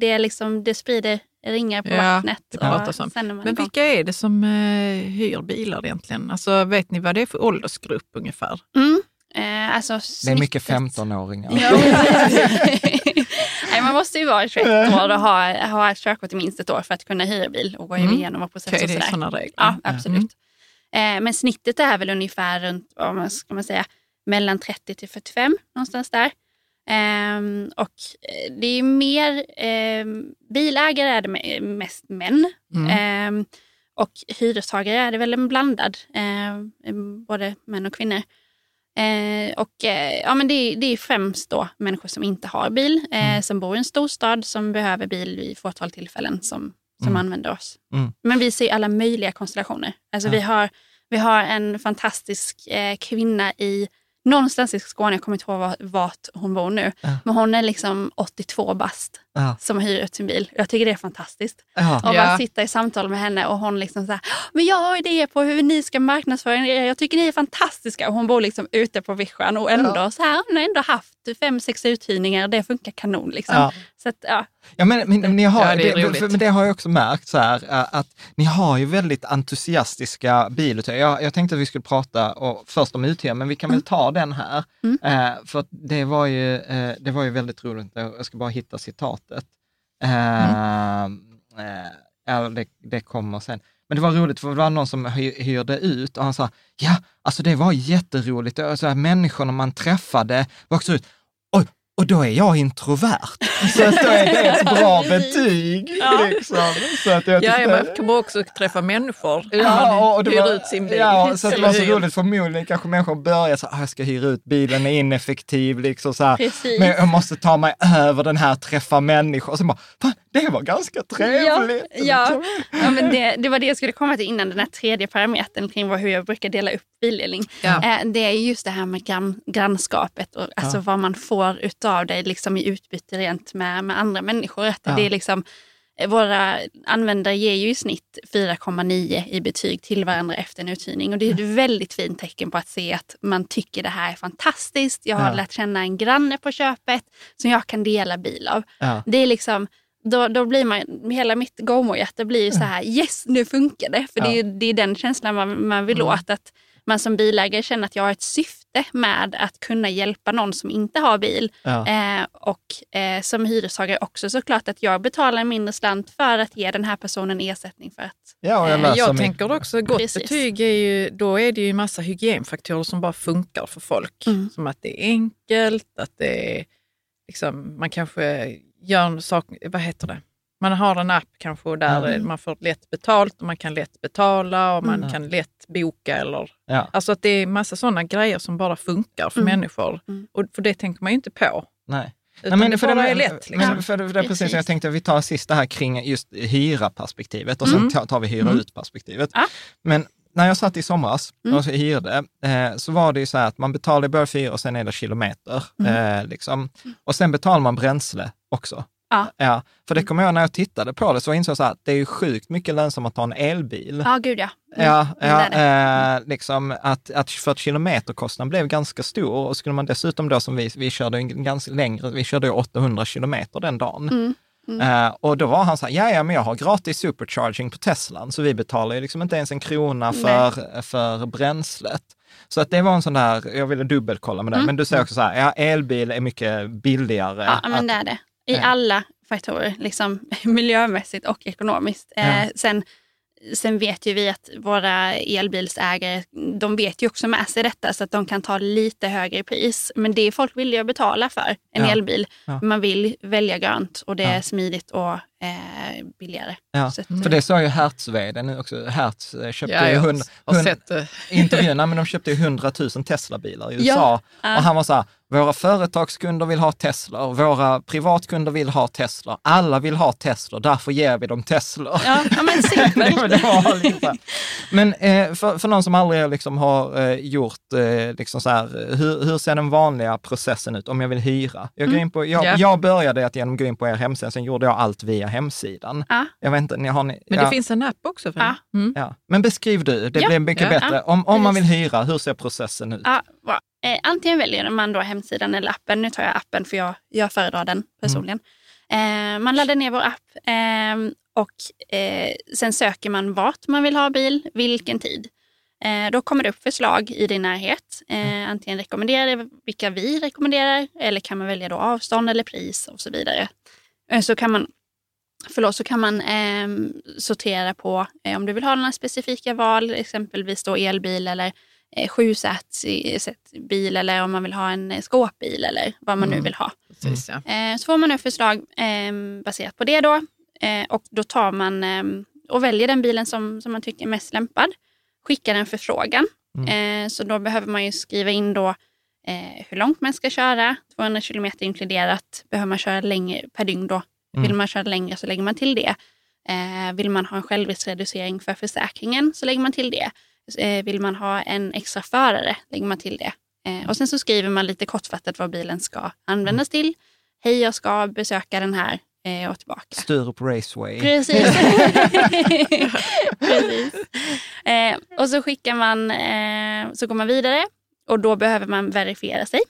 det, liksom, det sprider ringar på Ja, vattnet. det pratas om. sen är man Men igång. vilka är det som eh, hyr bilar egentligen? Alltså, vet ni vad det är för åldersgrupp ungefär? Mm. Eh, alltså, Det är mycket snittet- 15-åringar. Ja. Nej, man måste ju vara 21 år och ha, ha ett körkort i minst ett år för att kunna hyra bil och gå Mm. igenom vår process. Okej, och det är sådär. sådana regler. Ja, absolut. Eh, men snittet är väl ungefär runt, vad man ska man säga, mellan 30 till 45, någonstans där. Ehm, och eh, det är mer, ehm, bilägare är det me- mest män. Mm. Ehm, och hyrestagare är det väl en blandad, både män och kvinnor. Eh, och eh, ja, men det, är- det är främst då människor som inte har bil, eh, som bor i en storstad, som behöver bil vid fåtal tillfällen som, som Mm. använder oss. Mm. Men vi ser alla möjliga konstellationer. Alltså Ja. vi, har, vi har en fantastisk kvinna i någonstans i Skåne, jag kommer inte ihåg vart, hon bor nu, Ja. men hon är liksom 82 bast. Ja. som hyr ut sin bil. Jag tycker det är fantastiskt. Ja. Och Ja. bara sitta i samtal med henne och hon liksom så här, men jag har idéer på hur ni ska marknadsföra er. Jag tycker ni är fantastiska. Och hon bor liksom ute på vischan och ändå så här, hon har ändå haft fem, sex uthyrningar. Det funkar kanon liksom. Ja. Så att, ja. Ja, men, men, men, ni har, Ja, det är det, men det har jag också märkt så här, äh, att ni har ju väldigt entusiastiska biluthyrare. Jag, jag tänkte att vi skulle prata och, först om uthyrare, men vi kan väl ta den här. Mm. Eh, för det var, ju, eh, det var ju väldigt roligt. Jag ska bara hitta sättet. Mm. eh, eh det, det kommer sen. Men det var roligt, för det var någon som hyrde ut och han sa, ja, alltså det var jätteroligt. Och Så här, människorna man träffade var också ut, och då är jag introvert. Så att då är det ett bra betyg. Ja. Liksom. Så att jag Ja, man kommer också träffa människor när Ja, man och det hyr var, ut sin bil. Ja, så att det var så hyr. roligt. Förmodligen kanske människor börjar så ah, jag ska hyra ut bilen, är ineffektiv, liksom så här. Men jag måste ta mig över den här, träffa människor. Och så bara, "Fan, det var ganska trevligt. Ja, ja men det, det var det jag skulle komma till innan, den här tredje parametern kring vad, hur jag brukar dela upp bildelning. Ja. Eh, det är just det här med grann, grannskapet och alltså vad man får utav det liksom i utbyte rent med, med andra människor. Att Ja. det är liksom, eh, våra användare ger ju i snitt 4,9 i betyg till varandra efter en uthyrning. Och det är ett väldigt fint tecken på att se att man tycker det här är fantastiskt. Jag har Ja. lärt känna en granne på köpet som jag kan dela bil av. Ja. Det är liksom, då, då blir man, hela mitt GoMo-hjärta blir ju så här, yes nu funkar det. För det, är, ju- det är den känslan man, man vill åt. Att man som bilägare känner att jag har ett syfte med att kunna hjälpa någon som inte har bil. Ja. Eh, och eh, som hyrestagare också såklart att jag betalar en mindre slant för att ge den här personen ersättning för att Ja, och jag Eh, Jag tänker också, gott Precis. betyg är ju, då är det ju massa hygienfaktorer som bara funkar för folk. Mm. Som att det är enkelt, att det är, liksom, man kanske gör en sak, vad heter det? Man har en app kanske där Mm. man får lätt betalt och man kan lätt betala och man Mm. kan lätt boka. Eller, Ja. alltså att det är massa sådana grejer som bara funkar för Mm. människor. Mm. Och för det tänker man ju inte på. Nej. Utan det bara det, är lätt. Liksom. Men för, det, för det är precis, Precis. jag tänkte vi tar sista här kring just hyra-perspektivet och sen Mm. tar, tar vi hyra Mm. ut-perspektivet. Ja. Men när jag satt i somras Mm. och hyrde, eh, så var det ju så här att man betalar i början för hyra och sen är det kilometer. Mm. Eh, liksom. Och sen betalar man bränsle också. Ja. Ja, för det kommer jag när jag tittade på det, så insåg jag så att det är ju sjukt mycket lönsamt att ta en elbil. Ja, gud ja. Mm. Ja, ja eh, liksom att, att för att kilometerkostnaden blev ganska stor och skulle man dessutom då som vi, vi körde en ganska längre, vi körde ju 800 kilometer den dagen. Mm. Eh, och då var han så här, ja, ja, men jag har gratis supercharging på Teslan, så vi betalar ju liksom inte ens en krona för, för bränslet. Så att det var en sån där, jag ville dubbelkolla med det, Mm. men du säger också så här, ja, elbil är mycket billigare. Ja, men att, det är det. I alla faktorer, liksom miljömässigt och ekonomiskt. Ja. Eh, sen, sen vet ju vi att våra elbilsägare, de vet ju också med sig detta så att de kan ta lite högre pris. Men det är folk villiga att betala för, en Ja. elbil. Ja. Man vill välja grönt och det är smidigt och eh, billigare. Ja, Så att, För det sa ju Hertzveden nu också, Hertz eh, köpte Ja, ju jag hund, har hund, sett det. intervjuerna, men de köpte ju 100 000 Tesla-bilar i. USA. Ja. Och han var så här, våra företagskunder vill ha Tesla, våra privatkunder vill ha Tesla, alla vill ha Tesla, därför ger vi dem Tesla. Ja, ja, men simpelt. Men eh, för, för någon som aldrig liksom har eh, gjort, eh, liksom så här, hur, hur ser den vanliga processen ut om jag vill hyra? Jag, går in på, jag, Ja. jag började att genom att gå in på er hemsida, sen gjorde jag allt via hemsidan. Ja. Jag vet inte, ni har ni, Men ja. det finns en app också för Ja. det. Mm. Ja. Men beskriv du, det Ja. blir mycket Ja. bättre. Ja, Om, om man vill hyra, hur ser processen ut? Ja. Eh, antingen väljer man då hemsidan eller appen. Nu tar jag appen för jag, jag föredrar den personligen. Eh, man laddar ner vår app eh, och eh, sen söker man vart man vill ha bil, vilken tid. Då kommer det upp förslag i din närhet. Eh, antingen rekommenderar det vilka vi rekommenderar eller kan man välja då avstånd eller pris och så vidare. Så kan man Förlåt, så kan man eh, sortera på eh, om du vill ha några specifika val, exempelvis då elbil eller eh, sjusätsbil eller om man vill ha en eh, skåpbil eller vad man nu vill ha. Precis, ja. Eh, så får man nu förslag eh, baserat på det då eh, och då tar man eh, och väljer den bilen som, som man tycker är mest lämpad. Skickar en förfrågan. Eh, så då behöver man ju skriva in då eh, hur långt man ska köra, 200 kilometer inkluderat. Behöver man köra längre per dygn då. Vill man köra längre så lägger man till det. Eh, vill man ha en självriskreducering för försäkringen så lägger man till det. Eh, vill man ha en extra förare lägger man till det. Eh, och sen så skriver man lite kortfattat vad bilen ska användas till. Hej, jag ska besöka den här eh, och tillbaka. Sturup Raceway. Precis. Precis. Eh, och så skickar man, eh, så går man vidare och då behöver man verifiera sig.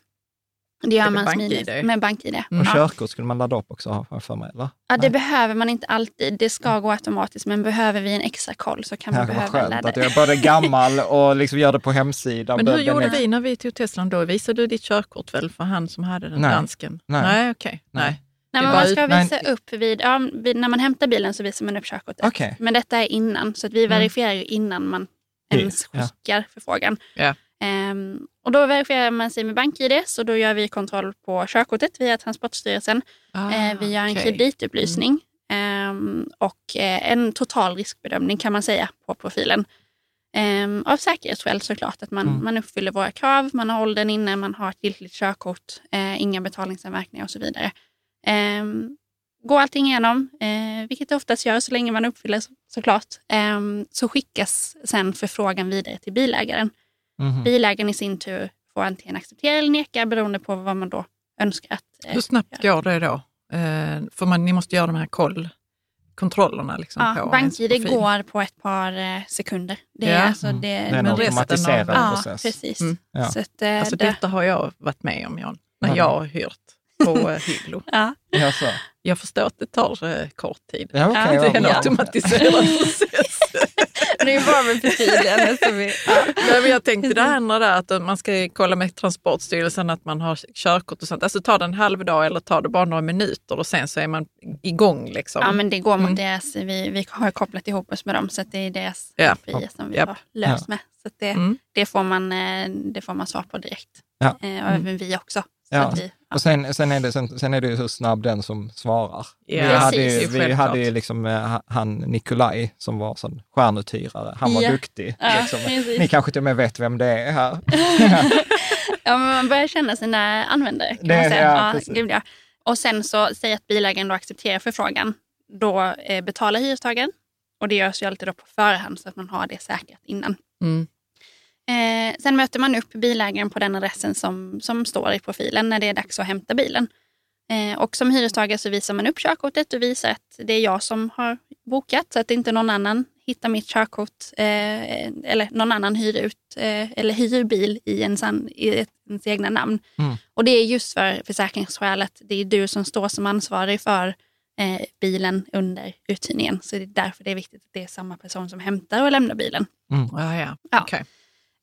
Det gör Med man smidigt med BankID. Och Ja. körkort skulle man ladda upp också, har jag för mig, eller? Ja, det behöver man inte alltid. Det ska gå automatiskt, men behöver vi en extra koll så kan man Ja, behöva skönt ladda att det. jag är både gammal och liksom gör det på hemsidan. Men hur Den gjorde vi när vi tog Teslan då? Visade du ditt körkort väl för han som hade den Nej. dansken? Nej. Nej, okej. Nej. Nej. Nej, men man ska ut- visa men- upp vid, ja, vid, när man hämtar bilen så visar man upp körkortet. Okej. Men detta är innan, så att vi verifierar ju innan man ens Ja. skickar förfrågan. Ja. Ehm, och då verifierar man sig med BankID, så då gör vi kontroll på körkortet via Transportstyrelsen. Ah, Eh, vi gör en okej. kreditupplysning ehm, och eh, en total riskbedömning kan man säga på profilen. Ehm, av säkerhetsskäl såklart, att man, Mm. man uppfyller våra krav, man har åldern inne, man har ett giltigt körkort, eh, inga betalningsanmärkningar och så vidare. Ehm, går allting igenom, eh, vilket det oftast gör så länge man uppfyller så, såklart, så skickas sen förfrågan vidare till bilägaren. Mhm. Bilägaren i sin tur får antingen acceptera eller neka beroende på vad man då önskar. Att, eh, Hur snabbt går det då? Eh, för man, ni måste göra de här koll, kontrollerna liksom Ja, på BankID går på ett par eh, sekunder. Det är, Ja. alltså, Mm. det, Det är en automatiserad av- ja, process. precis. Mm. Ja. Så att, eh, Alltså det, detta har jag varit med om Jan, när Ja. jag har hyrt på eh, Hyllo. ja. Ja, så. Jag förstår att det tar eh, kort tid. Ja, Ja, ja, Det är en automatiserad process. Det är bara med förtydligande. vi, ja. Men jag tänkte det andra där, att man ska kolla med Transportstyrelsen att man har körkort och sånt. Alltså tar det en halv dag eller tar det bara några minuter och sen så är man igång. Liksom. ja, men det går mot Mm. deras, vi, vi har kopplat ihop oss med dem så det är deras Ja. API som vi Japp. har löst med. Så det, Mm. det, får man, eh, det får man svar på direkt. Ja. Eh, och även vi också. Ja. Och sen, sen, är det, sen, sen är det ju hur snabb den som svarar. Ja, vi hade ju, precis. vi Självklart. hade ju liksom eh, han Nikolaj som var sån stjärnuthyrare. Han var Ja. duktig. Ja, Liksom. precis. Ni kanske till och med vet vem det är här. Ja, men man börjar känna sina användare. Kan Det- man säga. ja, Ja, precis. gud, ja. Och sen så säger att bilägaren då accepterar förfrågan. Då eh, betalar hyrestagaren. Och det görs ju alltid då på förhand så att man har det säkrat innan. Mm. Eh, sen möter man upp bilägaren på den adressen som, som står i profilen när det är dags att hämta bilen. Eh, och som hyrestagare så visar man upp körkortet och visar att det är jag som har bokat så att inte någon annan hittar mitt körkort eh, eller någon annan hyr ut eh, eller hyr bil i ens, an, i ett, ens egna namn. Mm. Och det är just för försäkringsskälet. Det är du som står som ansvarig för eh, bilen under uthyrningen. Så det är därför det är viktigt att det är samma person som hämtar och lämnar bilen. Ja, ja. Ja. Okej.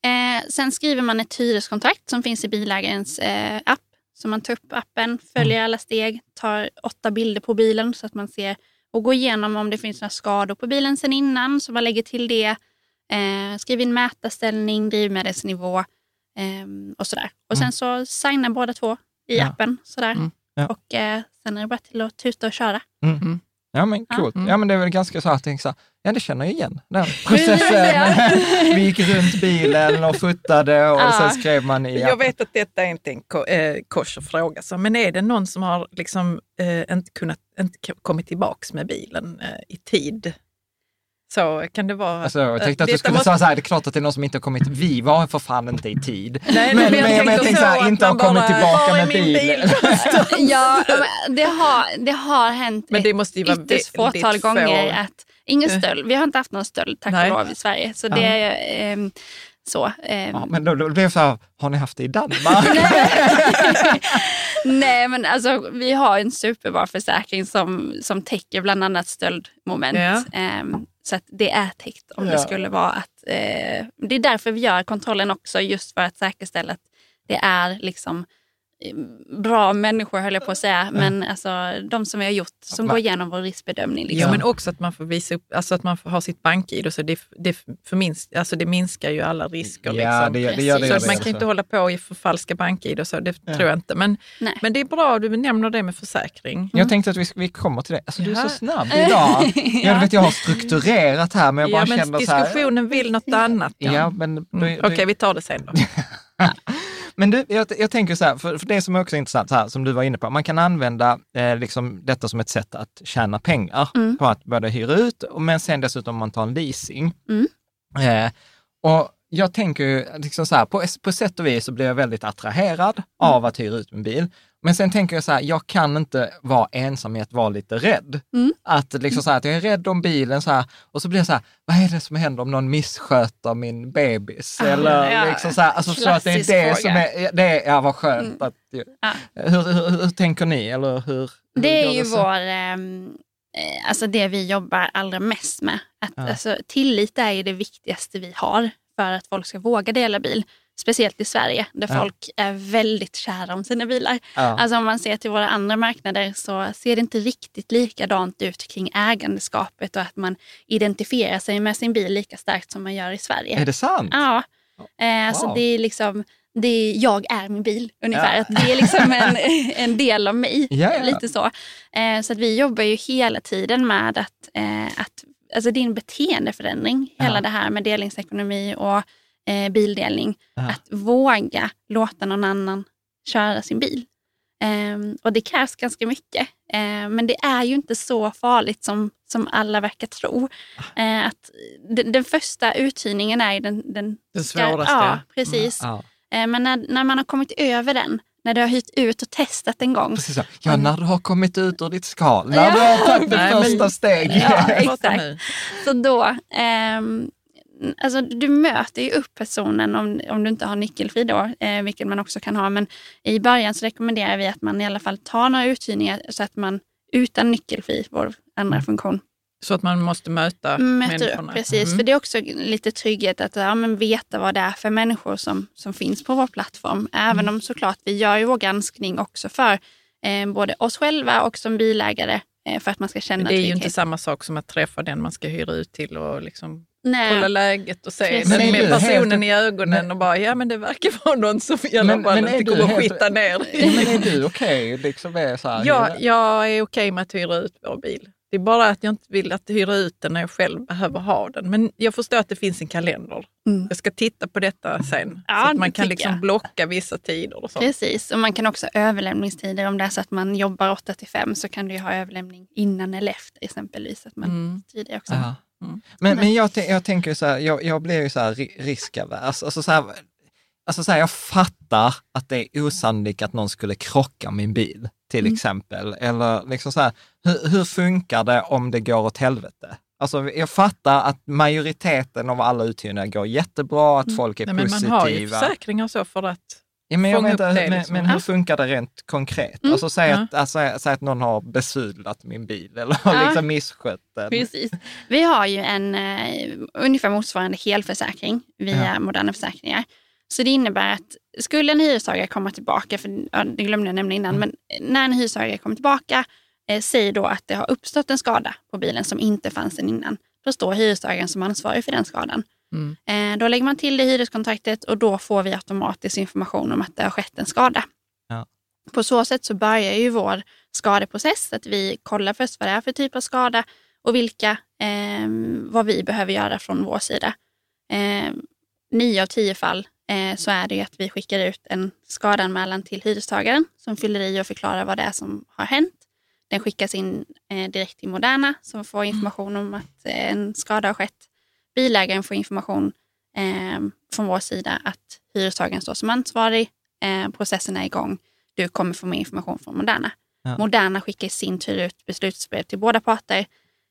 Eh, sen skriver man ett hyreskontrakt som finns i bilägarens eh, app. Så man tar upp appen, följer alla steg, tar åtta bilder på bilen så att man ser och går igenom om det finns några skador på bilen sen innan. Så man lägger till det. Eh, skriver in mätarställning, drivmedelsnivå eh, och sådär. Och sen så signar båda två i Ja. appen. Sådär. Mm. Ja. Och eh, sen är det bara till att tuta och köra. Mm. Ja men coolt. Mm. Ja men det är väl ganska så att jag så här, ja det känner jag igen, den processen. Vi gick runt bilen och fotade och Ja. sen skrev man i Jag vet att detta är inte en ko- eh, kosher fråga, så, men är det någon som har liksom, eh, inte, kunnat, inte kommit tillbaks med bilen eh, i tid? Så kan det vara... Alltså, jag tänkte att du skulle måste- säga så här, det är klart att det är någon som inte har kommit, vi var för fan inte i tid. Nej, men, men jag men, men jag tänkte så här, att inte har kommit bara, tillbaka med bil. bil? ja, men det har, det har hänt Men det måste ju vara ytterst fåtal få. gånger att ingen Eh. stöld. Vi har inte haft någon stöld tack och lov i Sverige. Så Ja. det är ehm, så. ehm. Ja, men då, då blev jag så här, har ni haft det i Danmark? Nej men alltså vi har en superbra försäkring som, som täcker bland annat stöldmoment. Ja. Ehm, så att det är täckt om Ja. det skulle vara att... Eh, det är därför vi gör kontrollen också just för att säkerställa att det är liksom eh, bra människor höll jag på att säga. Men alltså de som vi har gjort, som Va- går igenom vår riskbedömning. Liksom. Ja, men också att man får visa upp, alltså att man får ha sitt bank-id. och Så det, det, förminsk, alltså det minskar ju alla risker. ja, liksom. det, gör- det gör det. så gör att det man kan inte hålla på och förfalska bank-id och så, det Ja. tror jag inte. Men, Nej. men det är bra att du nämner det med försäkring. Jag tänkte att vi, vi kommer till det. Alltså, du är Ja. så snabb idag. Jag, vet, jag har strukturerat här, men jag bara ja, men känner så här. diskussionen vill något annat. Ja, men, Mm. Okej, vi tar det sen då. Men du, jag, jag tänker så här, för, för det som är också intressant, här, som du var inne på, man kan använda eh, liksom detta som ett sätt att tjäna pengar på att både hyra ut, och- men sen dessutom om man tar en leasing. Mm. Eh, och jag tänker ju liksom så här, på, på sätt och vis så blir jag väldigt attraherad av att hyra ut min bil. Men sen tänker jag så här, jag kan inte vara ensam i att vara lite rädd. Mm. Att, liksom så här, att jag är rädd om bilen så här, och så blir jag så här, vad är det som händer om någon missköter min bebis? Ah, Eller ja. liksom så här, alltså så att det är det som fråga. är, det är, ja vad skönt. Mm. Att, Ja. hur, hur, hur, hur tänker ni? Eller hur, Det är går ju så? vår, ehm, eh, alltså det vi jobbar allra mest med. Att, Ja. alltså, tillit är ju det viktigaste vi har för att folk ska våga dela bil. Speciellt i Sverige där Ja. folk är väldigt kära om sina bilar. Ja. Alltså om man ser till våra andra marknader så ser det inte riktigt likadant ut kring ägandeskapet och att man identifierar sig med sin bil lika starkt som man gör i Sverige. Är det sant? Ja. Eh, alltså Wow. det är liksom, det är, jag är min bil ungefär. Ja. Att det är liksom en, en del av mig. Ja, ja. Lite så. Eh, så att vi jobbar ju hela tiden med att, eh, att alltså det är en beteendeförändring. Hela det här med delningsekonomi och eh, bildelning. Ja. Att våga låta någon annan köra sin bil. Eh, och det krävs ganska mycket. Eh, men det är ju inte så farligt som, som alla verkar tro. Eh, att den, den första uthyrningen är ju den, den Den svåraste. Ja, precis. Ja. Eh, Men när, när man har kommit över den, när du har hyrt ut och testat en gång. Precis så. Ja, när du har kommit ut ur ditt skal, när Ja. du har tagit ditt första steg. Ja, exakt. Så då, ehm, alltså du möter ju upp personen om, om du inte har nyckelfri då, eh, vilket man också kan ha. Men i början så rekommenderar vi att man i alla fall tar några uthyrningar så att man utan nyckelfri, vår andra Mm. funktion, Så att man måste möta möter människorna. upp. Precis, Mm. för det är också lite trygghet att ja, men veta vad det är för människor som, som finns på vår plattform. Även Mm. om såklart vi gör ju vår granskning också för eh, både oss själva och som bilägare eh, för att man ska känna Men det är ju trygghet. inte samma sak som att träffa den man ska hyra ut till och liksom Nej. kolla läget och se Precis. med, personen helt- i ögonen men- och bara, ja men det verkar vara någon som i alla Men- fall men inte kommer att skita ner. Ja, men är du okej? Liksom är så här, Ja, jag är okej med att hyra ut vår bil. Det är bara att jag inte vill att hyra ut den när jag själv behöver ha den. Men jag förstår att det finns en kalender. Mm. Jag ska titta på detta sen. Ja, så att man kan liksom blocka vissa tider och så. Precis, och man kan också ha överlämningstider. Om det är så att man jobbar 8 till 5 så kan du ju ha överlämning innan eller efter exempelvis. Att man Mm. styr det också. Ja. Mm. Men, men jag, jag tänker så här, jag, jag blir ju så här ri- riskavers. Alltså så här, alltså så här, jag fattar att det är osannolikt att någon skulle krocka min bil, till Mm. exempel. Eller liksom så här, hur, hur funkar det om det går åt helvete? Alltså jag fattar att majoriteten av alla uthyrningar går jättebra, att folk är Mm. Nej, men positiva. man har ju försäkringar så för att... Ja, men jag vet, det men, liksom. men hur funkar det rent konkret? Mm. Alltså säg, Ja. att, alltså, säg att någon har besudlat min bil eller Ja. liksom misskött den. Precis. Vi har ju en eh, ungefär motsvarande helförsäkring via Ja. Moderna Försäkringar. Så det innebär att skulle en hyrestagare komma tillbaka, för ja, det glömde jag nämna innan, Mm. men när en hyrestagare kommer tillbaka, eh, säger då att det har uppstått en skada på bilen som inte fanns den innan. Då står hyrestagaren som ansvarig för den skadan. Mm. Eh, då lägger man till det i hyreskontraktet och då får vi automatiskt information om att det har skett en skada. Ja. På så sätt så börjar ju vår skadeprocess, att vi kollar först vad det är för typ av skada och vilka, eh, vad vi behöver göra från vår sida. Eh, nio av tio fall eh, så är det att vi skickar ut en skadanmälan till hyrestagaren som fyller i och förklarar vad det är som har hänt. Den skickas in eh, direkt till Moderna som får information om att eh, en skada har skett. Bilägaren får information eh, från vår sida att hyrestagaren står som ansvarig. Eh, processen är igång. Du kommer få mer information från Moderna. Ja. Moderna skickar i sin tur ut beslutsbrev till båda parter.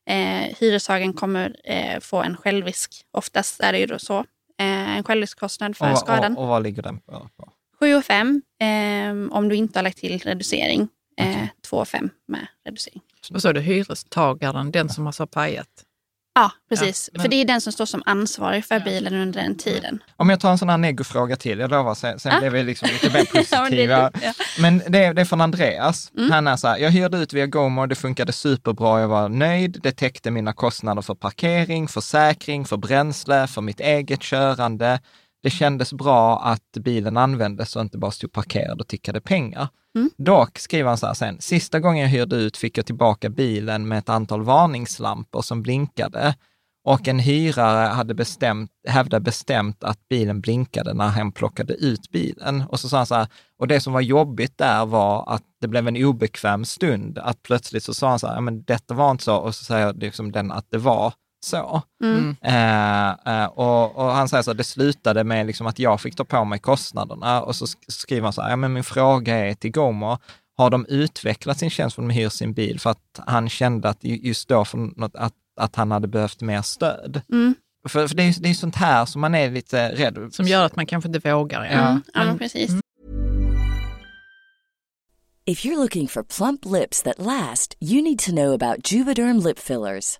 Eh, hyrestagaren kommer eh, få en självrisk. Oftast är det ju då så. Eh, en självriskkostnad för och, skadan. och, och vad ligger den på? på? 7 och 5 eh, om du inte har lagt till reducering. Eh, Okej. 2 och 5 med reducering. Och så är det hyrestagaren, den som har så pajat. Ja, precis. men- För det är den som står som ansvarig för bilen under den tiden. Om jag tar en sån här negofråga till, jag lovar, sen, sen Ah. blir vi liksom lite mer Ja, positiva. ja. Men det, är- det är från Andreas. Mm. Han är så här, jag hyrde ut via GoMore, det funkade superbra, jag var nöjd, det täckte mina kostnader för parkering, försäkring, för bränsle, för mitt eget körande. Det kändes bra att bilen användes och inte bara stod parkerad och tickade pengar. Mm. Dock skriver han så här sen, sista gången jag hyrde ut fick jag tillbaka bilen med ett antal varningslampor som blinkade. Och en hyrare hade bestämt, hävdade bestämt att bilen blinkade när han plockade ut bilen. Och så sa han så här, och det som var jobbigt där var att det blev en obekväm stund. Att plötsligt så sa han så här, ja, men detta var inte så. Och så säger liksom den att det var Så. Mm. Eh, eh, och, och han säger så, det slutade med liksom att jag fick ta på mig kostnaderna och så sk- skriver han så här, ja, men min fråga är till Gomer, har de utvecklat sin tjänst för att de hyr sin bil för att han kände att ju- just då för något, att, att han hade behövt mer stöd? Mm. För, för det är ju det är ju sånt här som man är lite rädd. Som gör att man kanske inte vågar. Ja. Ja. Mm. Ja, Men- precis. If you're looking for plump lips that last, you need to know about Juvederm lip fillers.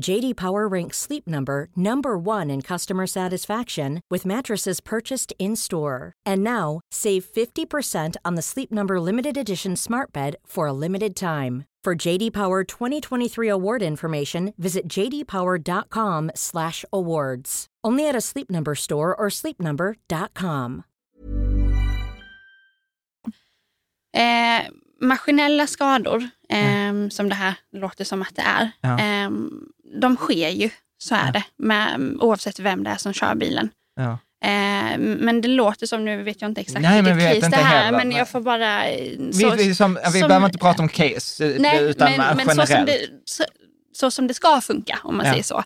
JD Power ranks Sleep Number number 1 in customer satisfaction with mattresses purchased in-store. And now, save 50% on the Sleep Number limited edition Smart Bed for a limited time. For JD Power 2023 award information, visit jdpower.com/awards. Only at a Sleep Number store or sleepnumber.com. Eh, maskinella skador, ehm, som det här låter som att det är, Ja. ehm, de sker ju. Så är Ja. det, med, oavsett vem det är som kör bilen. Ja. Eh, men det låter som, nu vet jag inte exakt Nej, vilket vi case det här heller, men jag får bara... eh, Vi, så- vi, som, vi som- behöver inte prata om case, eh, Nej, utan men, men generellt. så, som det, så, så som det ska funka, om man Ja. säger så.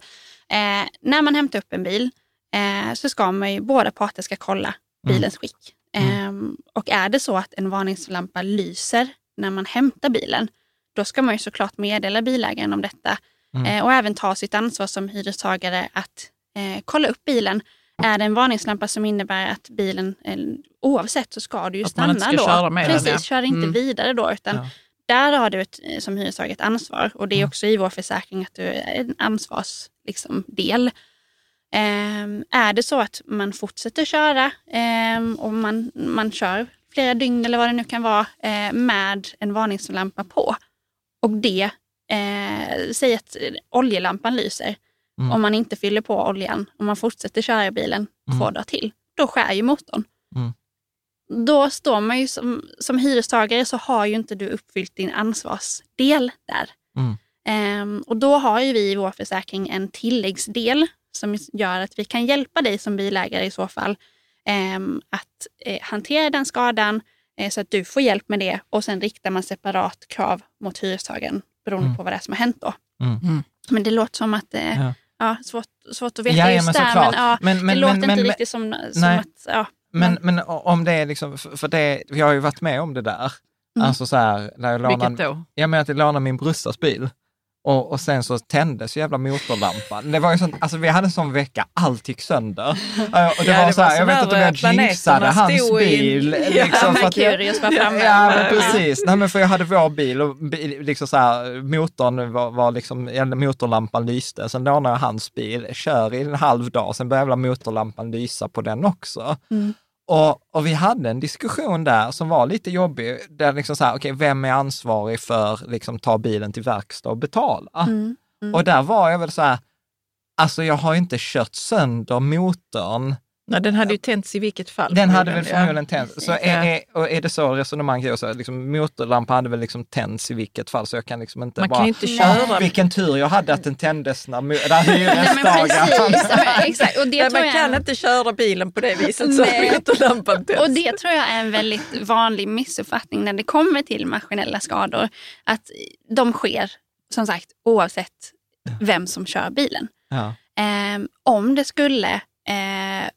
Eh, när man hämtar upp en bil eh, så ska man ju, båda parter ska kolla Mm. bilens skick. Eh, och är det så att en varningslampa lyser när man hämtar bilen, då ska man ju såklart meddela bilägaren om detta. Mm. Eh, och även ta sitt ansvar som hyrestagare att eh, kolla upp bilen. Är det en varningslampa som innebär att bilen, eh, oavsett så ska du ju Att stanna man inte ska då. köra med den, Precis, ja. kör inte Mm. vidare då. Utan Ja. där har du ett, eh, som hyrestagare ett ansvar och det Mm. är också i vår försäkring att du är en ansvarsdel. Liksom, del. Ehm, är det så att man fortsätter köra ehm, och man, man kör flera dygn eller vad det nu kan vara eh, med en varningslampa på och det, eh, säg att eh, oljelampan lyser Mm. om man inte fyller på oljan och man fortsätter köra bilen två Mm. dagar till, då skär ju motorn. Mm. Då står man ju som, som hyrestagare så har ju inte du uppfyllt din ansvarsdel där. Ehm, och då har ju vi i vår försäkring en tilläggsdel som gör att vi kan hjälpa dig som bilägare i så fall ehm, att eh, hantera den skadan eh, så att du får hjälp med det och sen riktar man separat krav mot hyrestagaren beroende Mm. på vad det är som har hänt då. Mm. Mm. Men det låter som att eh, Ja. ja. svårt, svårt att veta Ja, ja, just men där. Men, ja, Men- det men- låter men- inte men- riktigt som, som Nej. att... Ja, Men, men om det är liksom, för det, vi har ju varit med om det där. Mm. Alltså så här, när jag Vilket lånade, då? jag menar att jag lånade min brorsas bil. Och, och sen så tändes ju jävla motorlampan. Det var ju sånt, alltså vi hade en sån vecka, allt gick sönder. Eh, Och det Ja, var det så här, jag vet inte om jag jinxade hans bil. Ja, liksom, jag- Mercurius var framme. Ja, men precis. Nej, men för jag hade vår bil och bil, liksom så här, motorn var, var liksom, eller motorlampan lyste. Sen lånade jag hans bil, kör i en halv dag, sen började motorlampan lysa på den också. Mm. Och, och vi hade en diskussion där som var lite jobbig, där liksom så här, okay, vem är ansvarig för liksom ta bilen till verkstad och betala? Mm, mm. Och där var jag väl så här, alltså jag har inte kört sönder motorn Nej, den hade ju tänts i vilket fall. Den hade väl förmodligen ja. tänts. Så är, är, och är det så resonemanget är, så liksom, motorlampan hade väl liksom tänts i vilket fall, så jag kan liksom inte Man bara... kan inte köra. Vilken tur jag hade att den tändes när, hyresdagen... exakt. Och det Nej, tror man jag kan inte köra bilen på det viset så motorlampan tänds. Och det tror jag är en väldigt vanlig missuppfattning när det kommer till maskinella skador. Att de sker, som sagt, oavsett vem som kör bilen. Ja. Ehm, om det skulle eh,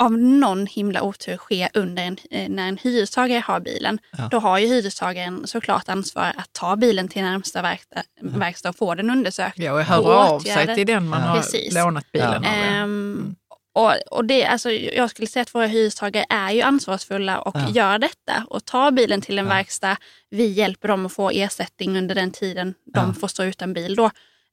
av någon himla otur ske under en, eh, när en hyrestagare har bilen, Ja. då har ju hyrestagaren såklart ansvar att ta bilen till närmsta verkstad, verkstad och få den undersökt. Ja, och höra Och av sig till den man Ja. har Precis. lånat bilen av. ja. Ehm, och, och det, alltså, jag skulle säga att våra hyrestagare är ju ansvarsfulla och Ja. gör detta och tar bilen till en Ja. verkstad. Vi hjälper dem att få ersättning under den tiden de Ja. får stå utan bil. Då.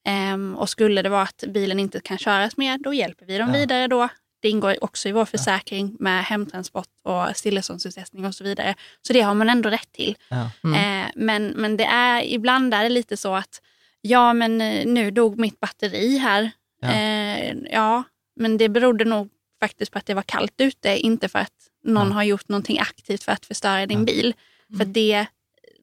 Ehm, och skulle det vara att bilen inte kan köras mer, då hjälper vi dem Ja. vidare då. Det ingår också i vår försäkring med hemtransport och stilleståndsutsättning och så vidare. Så det har man ändå rätt till. Ja. Mm. Eh, men, men det är, ibland är det lite så att ja, men eh, nu dog mitt batteri här. Ja. Eh, ja, men det berodde nog faktiskt på att det var kallt ute, inte för att någon Ja. har gjort någonting aktivt för att förstöra din Ja. bil. För det,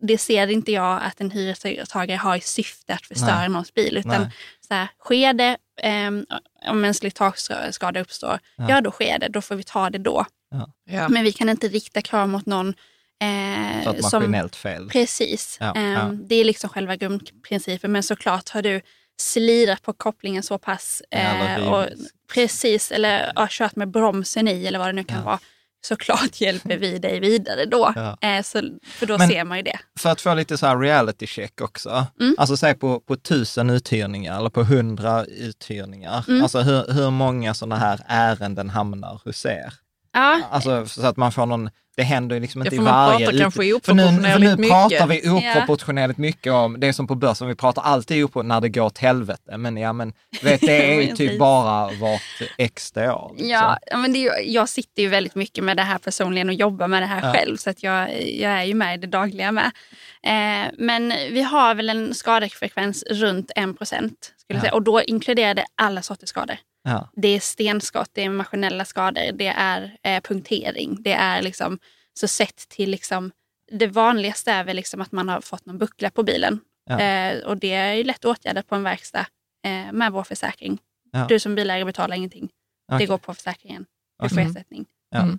det ser inte jag att en hyrestagare har i syfte att förstöra Nej. någons bil. Utan Nej. så här, sker det, ehm, om en slitageskada uppstår, Ja. ja. då sker det. Då får vi ta det då. Ja. Men vi kan inte rikta krav mot någon eh, För ett som maskinellt fel. Precis. Ja, ja. Det är liksom själva grundprincipen. Men såklart har du slirat på kopplingen så pass. Eh, och, rivit. precis, eller ja, kört med bromsen i eller vad det nu kan Ja. vara. Såklart hjälper vi dig vidare då. Ja. Eh, så, för då Men- ser man ju det. För att få lite så här reality check också. Mm. Alltså säg på, på tusen uthyrningar eller på hundra uthyrningar. Mm. Alltså hur, hur många sådana här ärenden hamnar hos er? Ja, Alltså så att man får någon, det händer liksom Ja, inte för i varje... pratar ut- kanske för nu, för nu pratar mycket. vi oproportionerligt mycket om, det är som på börsen, vi pratar alltid upp när det går åt helvete. Men ja men, vet, det är ju typ bara vart extra år. Liksom. Ja, ja, men det jag sitter ju väldigt mycket med det här personligen och jobbar med det här Ja. själv. Så att jag, jag är ju med i det dagliga med. Eh, men vi har väl en skadefrekvens runt 1 procent. Ja. Och då inkluderar det alla sorters skador. Ja. Det är stenskott, det är maskinella skador, det är eh, punktering. Det är liksom, så sett till liksom, det vanligaste är väl liksom att man har fått någon buckla på bilen. Ja. Eh, och det är ju lätt åtgärdat på en verkstad eh, med vår försäkring. Ja. Du som bilägare betalar ingenting. Okej. Det går på försäkringen. Du får Okej. ersättning. Mm.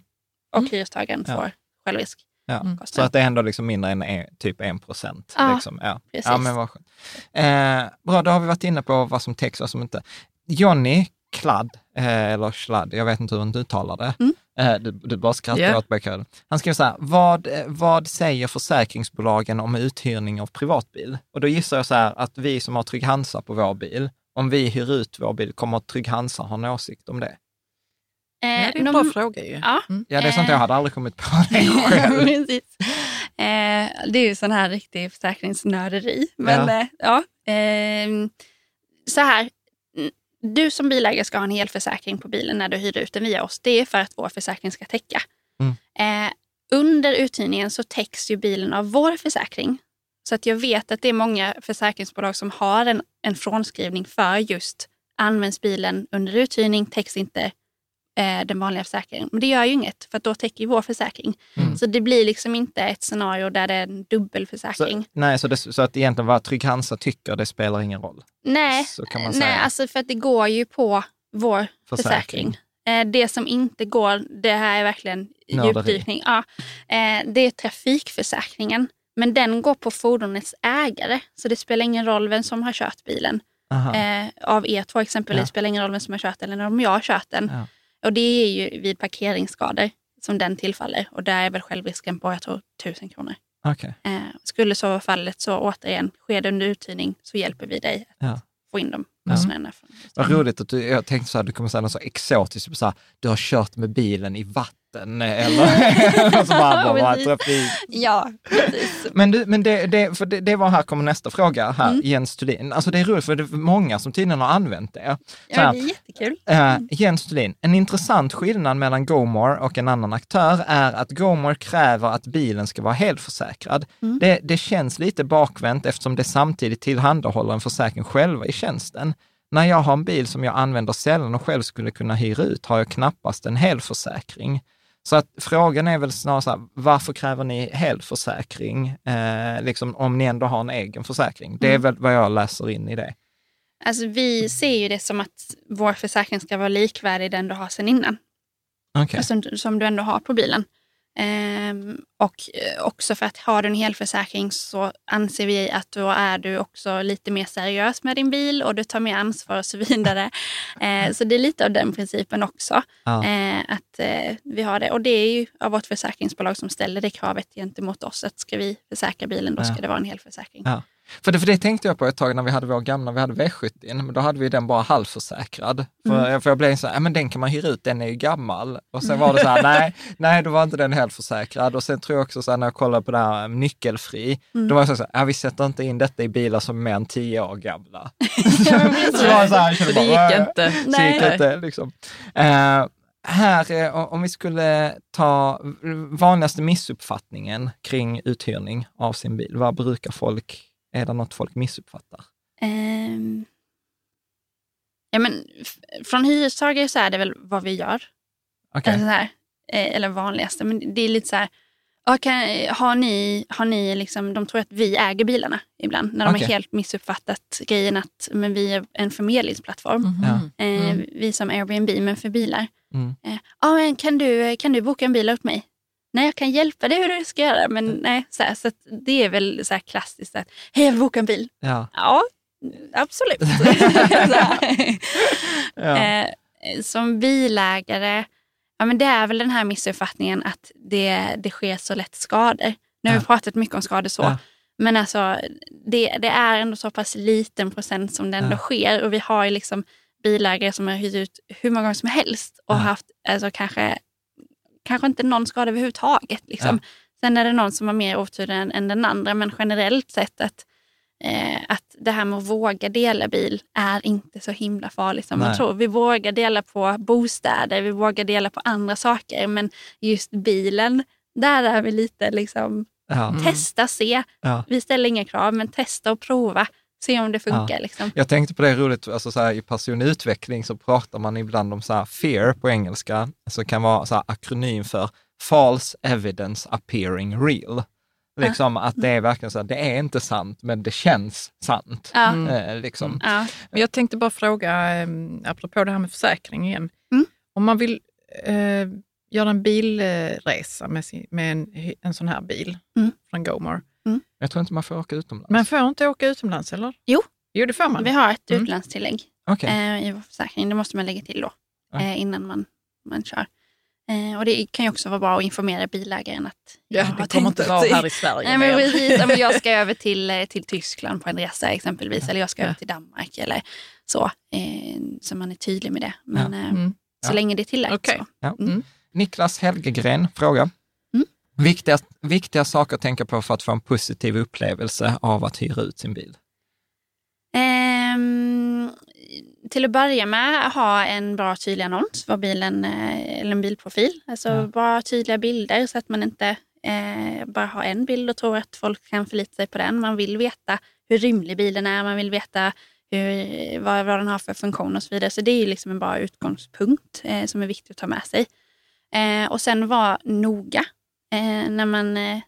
Och hyrestagaren Ja. får självrisk. Ja. Mm. Så att det är ändå liksom mindre än en, typ en procent. Ja, liksom. ja. precis. ja, men vad skönt. Eh, bra, då har vi varit inne på vad som täcks och vad som inte. Johnny Kladd, eh, eller Schladd, jag vet inte hur du uttalar det. Mm. Eh, du, du bara skrattar Ja. åt mig. Han skriver så här, vad, eh, vad säger försäkringsbolagen om uthyrning av privatbil? Och då gissar jag så här att vi som har Trygg-Hansa på vår bil, om vi hyr ut vår bil, kommer Trygg-Hansa ha en åsikt om det? Eh, Ja, det är en de- bra fråga ju. Ja. Mm. Ja, det är sånt Eh. jag hade aldrig kommit på det själv. Precis. Eh, det är ju sån här riktig försäkringsnörderi. Men Ja. eh, ja, ehm, så här. Du som bilägare ska ha en hel försäkring på bilen när du hyr ut den via oss. Det är för att vår försäkring ska täcka. Mm. Eh, under uthyrningen så täcks ju bilen av vår försäkring. Så att jag vet att det är många försäkringsbolag som har en, en frånskrivning för just används bilen under uthyrning täcks inte eh, den vanliga försäkringen. Men det gör ju inget för då täcker ju vår försäkring. Mm. Så det blir liksom inte ett scenario där det är en Så, dubbelförsäkring. nej, så, det, så att egentligen vad Trygg-Hansa tycker, det spelar ingen roll. Nej, Så nej alltså för att det går ju på vår Försäkring. försäkring. Eh, det som inte går, det här är verkligen Nörderi. djupdykning. Ja, eh, det är trafikförsäkringen. Men den går på fordonets ägare. Så det spelar ingen roll vem som har kört bilen. Eh, av er två exempelvis Ja. spelar ingen roll vem som har kört den eller om jag har kört den. Ja. Och det är ju vid parkeringsskador som den tillfaller. Och där är väl självrisken på, jag tror, 1000 kronor. Okej. Eh, skulle så vara fallet så återigen, sker det under uthyrning så hjälper vi dig att Ja. få in de Ja. kostnaderna. från- Vad roligt att du, jag tänkte så här, du kommer säga något så exotiskt, typ så här, du har kört med bilen i vatten vatten eller så bara, bara trafik. Ja, precis. Men, du, men det, det, för det, det var här kommer nästa fråga här, Mm. Jens Thulin. Alltså det är roligt för det är många som tydligen har använt det. Så Ja, det är jättekul. Eh, Jens Thulin, en intressant skillnad mellan GoMore och en annan aktör är att GoMore kräver att bilen ska vara helförsäkrad. Mm. Det, det känns lite bakvänt eftersom det samtidigt tillhandahåller en försäkring själva i tjänsten. När jag har en bil som jag använder sällan och själv skulle kunna hyra ut har jag knappast en helförsäkring. Så att frågan är väl snarare så här, varför kräver ni helförsäkring, eh, liksom, om ni ändå har en egen försäkring? Det är Mm. väl vad jag läser in i det. Alltså, vi ser ju det som att vår försäkring ska vara likvärdig den du har sedan innan. Okej. Som, som du ändå har på bilen. Ehm, och eh, också för att har du en helförsäkring så anser vi att då är du också lite mer seriös med din bil och du tar mer ansvar och så vidare. Eh, så det är lite av den principen också. Ja. Eh, att vi har det. Och det är ju av vårt försäkringsbolag som ställer det kravet gentemot oss. Att ska vi försäkra bilen, då ska det vara en helförsäkring. Ja. För det, för det tänkte jag på ett tag när vi hade vår gamla, vi hade V70, men då hade vi den bara halvförsäkrad. För, Mm. för jag blev så här, men den kan man hyra ut, den är ju gammal. Och sen var det så här, nej, nej då var inte den helförsäkrad. Och sen tror jag också så här, när jag kollade på det här eh, nyckelfri, Mm. då var jag så här, vi sätter inte in detta i bilar som är mer än tio år gamla. Så det var så här, jag Så det bara, gick inte. Så Nej. gick det inte liksom. Eh, här, eh, om vi skulle ta vanligaste missuppfattningen kring uthyrning av sin bil, vad brukar folk, är det något folk missuppfattar? Ehm, ja, men från hyrestagare så är det väl vad vi gör. Okej. Eller, så här, eh, eller vanligaste. Men det är lite så här, ja, kan, har ni, har ni liksom, de tror att vi äger bilarna ibland. När de Okej. har helt missuppfattat grejen att men vi är en förmedlingsplattform. Mhm. Ja. Eh, Mm. Vi som Airbnb men för bilar. Mm. Eh, ja, men kan, du, kan du boka en bil åt mig? Nej, jag kan hjälpa dig hur du ska göra. Men nej, så, här, så det är väl så här klassiskt att hej, jag vill boka en bil. Ja. Ja, absolut. Ja. Eh, som bilägare, ja, men det är väl den här missuppfattningen att det, det sker så lätt skador. Nu har vi pratat mycket om skador så. Ja. Men alltså, det, det är ändå så pass liten procent som det ändå Ja. sker. Och vi har ju liksom bilägare som har hyrt ut hur många gånger som helst och Ja. haft alltså, kanske, kanske inte någon skada överhuvudtaget. Liksom. Sen är det någon som har mer otur än, än den andra, men generellt sett att, eh, att det här med att våga dela bil är inte så himla farligt som man Nej. tror. Vi vågar dela på bostäder, vi vågar dela på andra saker, men just bilen, där är vi lite liksom, Ja. Testa, se. Ja. Vi ställer inga krav, men testa och prova. Se om det funkar. Liksom. Jag tänkte på det roligt, alltså så här, i personutveckling så pratar man ibland om så här fear på engelska, så kan vara så här akronym för false evidence appearing real. Liksom att det är verkligen så här, det är inte sant, men det känns sant. Ja. Mm. Eh, liksom. Ja. Men jag tänkte bara fråga, eh, apropå det här med försäkring igen. Mm. Om man vill eh, göra en bilresa med, sin, med en, en sån här bil Mm. från GoMore. Jag tror inte man får åka utomlands. Man får inte åka utomlands eller? Jo. Jo, det får man. Vi har ett Mm. utlandstillägg Okej. eh, i vår försäkring. Det måste man lägga till då, Ja. eh, innan man, man kör. Eh, och det kan ju också vara bra att informera bilägaren att Ja, jag det kommer inte vara här i Sverige Nej, men precis, ja, men jag ska över till, eh, till Tyskland på en resa exempelvis, eller jag ska Ja. över till Danmark eller så. Eh, så man är tydlig med det. Men eh, Mm. så Ja. länge det är tillagt Okej. så. Ja. Mm. Niklas Helgegren fråga. Viktiga, viktiga saker att tänka på för att få en positiv upplevelse av att hyra ut sin bil. Ehm, till att börja med ha en bra tydlig annons vad bilen, eh, eller en bilprofil. Alltså Ja. bra tydliga bilder så att man inte eh, bara har en bild och tror att folk kan förlita sig på den. Man vill veta hur rymlig bilen är, man vill veta hur, vad, vad den har för funktion och så vidare. Så det är liksom en bra utgångspunkt eh, som är viktigt att ta med sig. Eh, och sen vara noga eh, när man eh,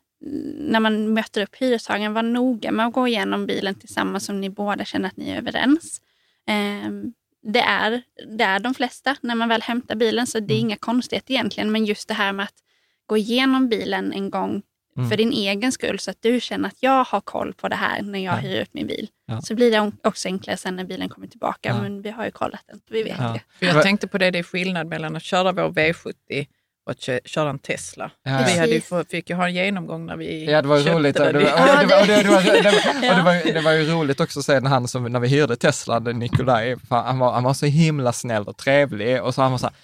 när man möter upp hyrestagaren, var noga med att gå igenom bilen tillsammans som ni båda känner att ni är överens. Ehm, det, är, det är de flesta när man väl hämtar bilen, så det är Mm. inga konstigheter egentligen. Men just det här med att gå igenom bilen en gång Mm. för din egen skull, så att du känner att jag har koll på det här när jag Ja. hyr ut min bil. Ja. Så blir det också enklare sen när bilen kommer tillbaka. Ja. Men vi har ju kollat den, vi vet Ja. det. För jag tänkte på det, det är skillnad mellan att köra vår V70 och att kö- köra en Tesla. Ja. Vi hade ju, fick ju ha en genomgång när vi Ja, det var ju köpte roligt. Den. det, var, ju roligt också sen när han som, när vi hyrde Tesla, den Nikolaj, han var, han var så himla snäll och trevlig och så han var så här,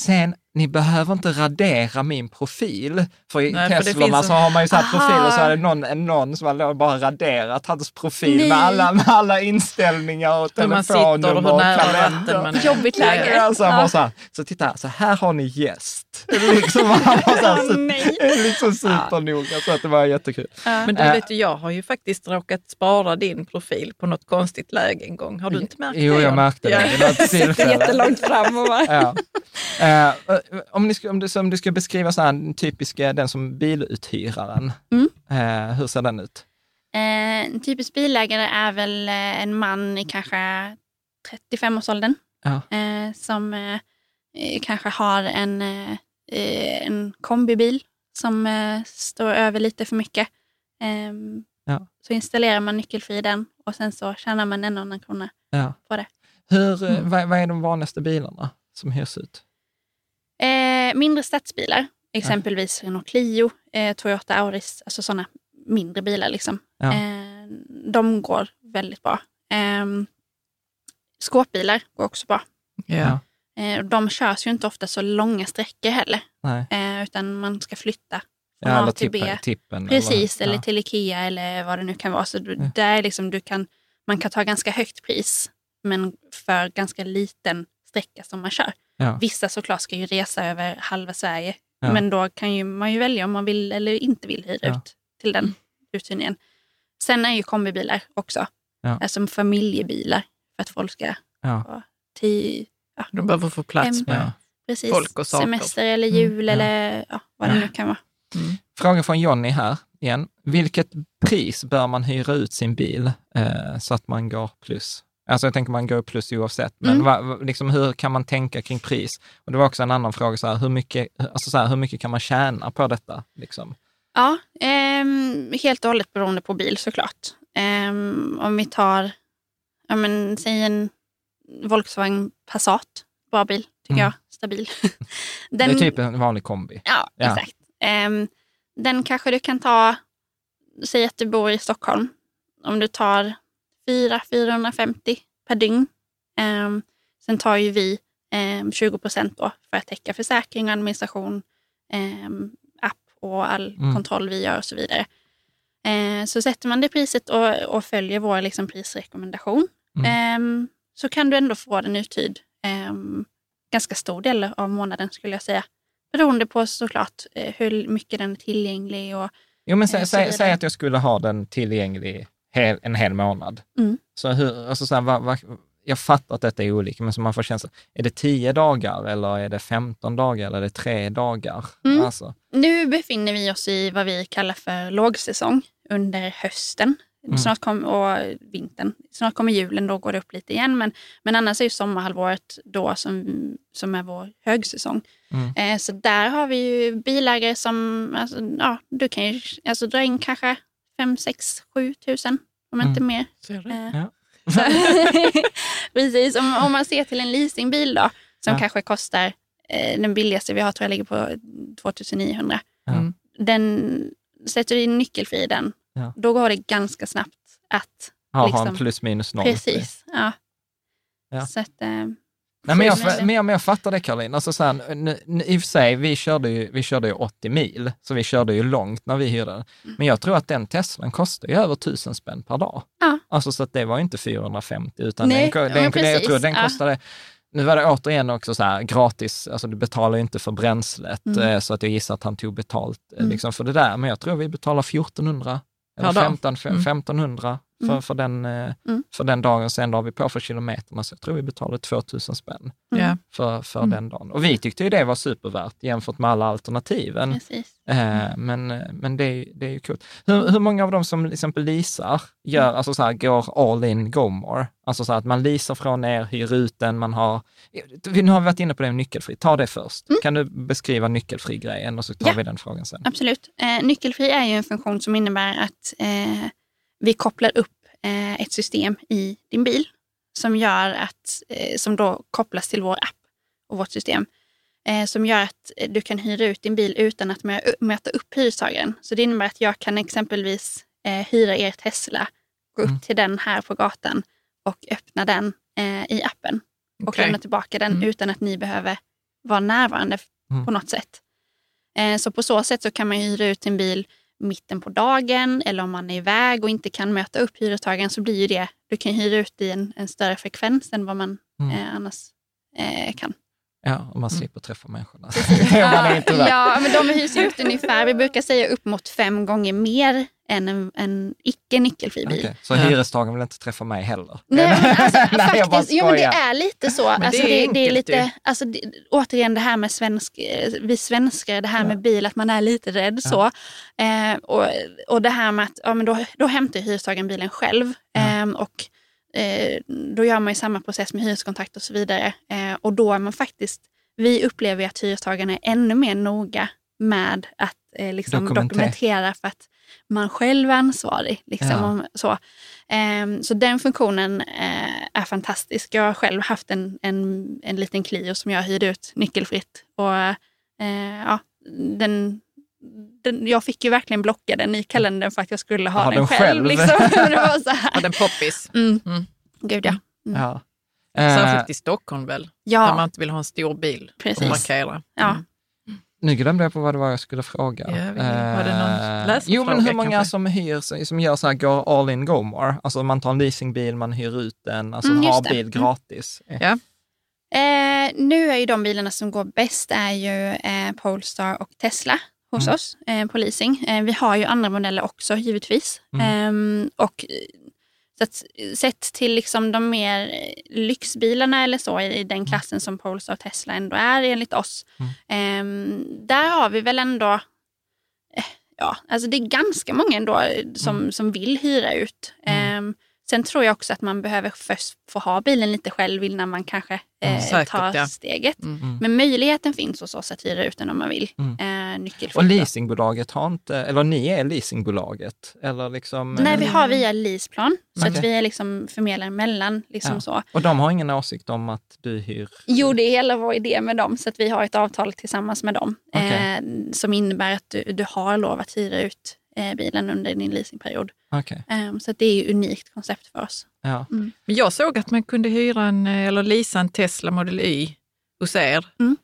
Sen, ni behöver inte radera min profil. För i Nej, för det Teslorna finns- så har man ju satt Aha. profil och så är det någon, någon som har bara raderat hans profil Nej. med alla, med alla inställningar och telefonnummer och kalender. vatten man är. Jobbigt läge. Ja, så, Ja. så, här, så titta här, så här har ni gäst. Liksom, han var så här, Åh, super, nej. liksom supernoga, så att det var jättekul. Men du Äh. vet jag har ju faktiskt råkat spara din profil på något konstigt läge en gång. Har du inte märkt Jo, det? jag märkte det. Ja. tillfälle. Jättelångt fram och bara... Ja. Om, ni om, du, om du ska beskriva så här, en typisk, eh, den som biluthyraren, Mm. eh, hur ser den ut? Eh, en typisk bilägare är väl eh, en man i kanske 35-årsåldern. Ja. Eh, som eh, eh, kanske har en, en kombibil som står över lite för mycket. Ehm, Ja. Så installerar man nyckelfri den och sen så tjänar man en annan krona Ja. på det. Hur, Mm. vad, vad är de vanligaste bilarna som hyrs ut? Eh, mindre stadsbilar, exempelvis Renault Clio, eh, Toyota Auris, alltså sådana mindre bilar. Liksom. Ja. Eh, de går väldigt bra. Eh, skåpbilar går också bra. Ja. Eh, de körs ju inte ofta så långa sträckor heller, Nej. eh, utan man ska flytta från Ja, A till B. tippen. tippen Precis, eller, eller till Ikea eller vad det nu kan vara. Så du, Ja. där är liksom, du kan, man kan ta ganska högt pris, men för ganska liten sträcka som man kör. Ja. Vissa såklart ska ju resa över halva Sverige, Ja. men då kan ju man ju välja om man vill eller inte vill hyra Ja. ut till den uthyrningen. Sen är ju kombibilar också, Ja. alltså familjebilar för att folk ska Ja. ha till De behöver få plats med. Ja. precis, Folk och saker. semester eller jul ja. eller ja, vad det Ja. nu kan vara. Fråga från Jonny här igen. Vilket pris bör man hyra ut sin bil eh, så att man går plus? Alltså jag tänker man går plus oavsett, men Mm. va, liksom, hur kan man tänka kring pris? Och det var också en annan fråga, så här, hur, mycket, alltså så här, hur mycket kan man tjäna på detta? Liksom? Ja, ehm, helt och hållet beroende på bil såklart. Ehm, om vi tar, ja, men, säg en Volkswagen Passat, bra bil tycker Mm. jag, stabil. Det är typ en vanlig kombi. Ja, Ja. exakt. Ehm, den kanske du kan ta, säg att du bor i Stockholm. Om du tar 400-450 per dygn. Ehm, sen tar ju vi um, 20 procent då för att täcka försäkring, administration, ehm, app och all Mm. kontroll vi gör och så vidare. Ehm, så sätter man det priset och, och följer vår liksom, prisrekommendation Mm. ehm, så kan du ändå få den uthyrd ehm, ganska stor del av månaden skulle jag säga. Beroende på såklart eh, hur mycket den är tillgänglig. Och, Jo, men Eh, sä, säg, vidare. säg att jag skulle ha den tillgänglig hel, en hel månad. Mm. Så hur, alltså så här, vad, vad, jag fattar att detta är olika, men så man får känsla, är det 10 dagar eller är det 15 dagar eller är det 3 dagar? Mm. Alltså, nu befinner vi oss i vad vi kallar för lågsäsong under hösten Mm. Snart kom, och vintern. Snart kommer julen, då går det upp lite igen. Men, men annars är ju sommarhalvåret då som, som är vår högsäsong. Mm. Eh, så där har vi ju bilägare som, alltså, ja, du kan ju alltså, dra in kanske 5, 6, 7 tusen, om inte mer. Ser du? Eh, Ja. Precis, om, om man ser till en leasingbil då, som Ja. kanske kostar, eh, den billigaste vi har tror jag ligger på 2900. Ja. Mm. Den, sätter du in nyckelfri i den, Ja. då går det ganska snabbt att... ha, ha Liksom. en plus minus noll. Precis. Ja. Ja. Så att, eh, Nej, men, jag, men, jag, men jag fattar det Caroline. Alltså, så här, nu, nu, I och för sig, vi körde, ju, vi körde ju 80 mil, så vi körde ju långt när vi hyrde den. Men jag tror att den Teslan kostar ju över 1000 spänn per dag. Ja. Alltså så att det var ju inte 450, utan Nej, den, ja, den, men jag tror den ja. kostade nu var det återigen också så här gratis, alltså du betalar ju inte för bränslet, Mm. eh, så att jag gissar att han tog betalt eh, Mm. liksom för det där. Men jag tror vi betalar 1400 eller Per dag. 15, fe- Mm. 1500 för, Mm. för, den, eh, Mm. för den dagen. Sen la vi på för kilometerna, så jag tror vi betalade 2000 spänn Mm. För, för Mm. den dagen. Och vi tyckte ju det var supervärt jämfört med alla alternativen. precis. Eh, men men det, är- det är ju coolt. Hur, hur många av dem som till exempel leasar, gör, Mm. alltså så här, går all in, go more? Alltså så här att man leasar från er, hyr ut den, man har... Vi- Nu har vi varit inne på det med nyckelfri, ta det först. Kan du beskriva nyckelfri-grejen och så tar Mm. Ja. vi den frågan sen. Absolut. Eh, nyckelfri är ju en funktion som innebär att eh, vi kopplar upp eh, ett system i din bil som gör att, eh, som då kopplas till vår app och vårt system. Eh, som gör att du kan hyra ut din bil utan att mö- möta upp hyrestagaren. Så det innebär att jag kan exempelvis hyra er Tesla, gå upp Mm. till den här på gatan och öppna den i appen och Okej. lämna tillbaka den Mm. utan att ni behöver vara närvarande Mm. på något sätt. Så på så sätt så kan man hyra ut en bil mitten på dagen eller om man är iväg och inte kan möta upp hyrestagaren så blir ju det, du kan hyra ut i en, en större frekvens än vad man Mm. eh, annars eh, kan. Ja, och man slipper träffa människorna. Ja, ja, men de hyrs ut ungefär, vi brukar säga upp mot fem gånger mer än en, en icke nickelfri bil. Okej, Så hyrestagaren vill inte träffa mig heller? Nej, men alltså, Nej, jag bara faktiskt, jo, men det är lite så. det alltså, är det, det är enkelt lite, alltså, det, återigen det här med svensk, vi svenskar, det här med bil, att man är lite rädd så. Eh, och, och det här med att ja, men då, då hämtar hyrestagaren bilen själv. Eh, och eh, då gör man ju samma process med hyreskontrakt och så vidare. Eh, och då är man faktiskt, vi upplever att hyrestagaren är ännu mer noga med att eh, liksom Dokumentera. dokumentera för att man själv är ansvarig. Liksom, Ja. så. Ehm, så den funktionen eh, är fantastisk. Jag har själv haft en, en, en liten Clio som jag hyrde ut nyckelfritt. Och, eh, ja, den, den, jag fick ju verkligen blocka den i kalendern för att jag skulle ha Ha den, den själv. själv. Liksom. det var så här. Ja, den poppis. Mm. Mm. Gud ja. Mm. Ja. Eh, Särskilt i Stockholm väl? Där Ja, man inte vill ha en stor bil Precis. och markera. Ja. Mm. nu glömde jag på vad det var jag skulle fråga. Ja, vi- var det någon Eh, läsarfråga Jo, men hur många kanske? som hyr, som gör så här, går all in go more? Alltså man tar en leasingbil, man hyr ut den, alltså Mm, har bil Mm. gratis. Eh, Ja. Eh, nu är ju de bilarna som går bäst är ju eh, Polestar och Tesla hos Mm. oss eh, på leasing. Eh, vi har ju andra modeller också givetvis. Mm. Ehm, och eh, så att, eh, sett till liksom de mer eh, lyxbilarna eller så i, i den klassen som Polestar och Tesla ändå är enligt oss. ehm, där har vi väl ändå eh, Ja, alltså det är ganska många ändå som, som vill hyra ut. Ehm, sen tror jag också att man behöver först få ha bilen lite själv innan man kanske eh, säkert, tar ja. steget. Mm. Men möjligheten finns hos oss att hyra ut den om man vill. Mm. Eh, nyckelfritt. Och då. leasingbolaget har inte, eller ni är leasingbolaget? Eller liksom, Nej, vi eh, har via Leaseplan. Så att vi är liksom förmedlare mellan. Liksom Ja. så. Och de har ingen åsikt om att du hyr? Jo, det är hela vår idé med dem. Så att vi har ett avtal tillsammans med dem. Okej. Eh, som innebär att du, du har lov att hyra ut eh, bilen under din leasingperiod. Okej, Eh, så att det är ett unikt koncept för oss. ja. Men jag såg att man kunde hyra en, eh, eller leasa en Tesla Model Y hos er. Mm.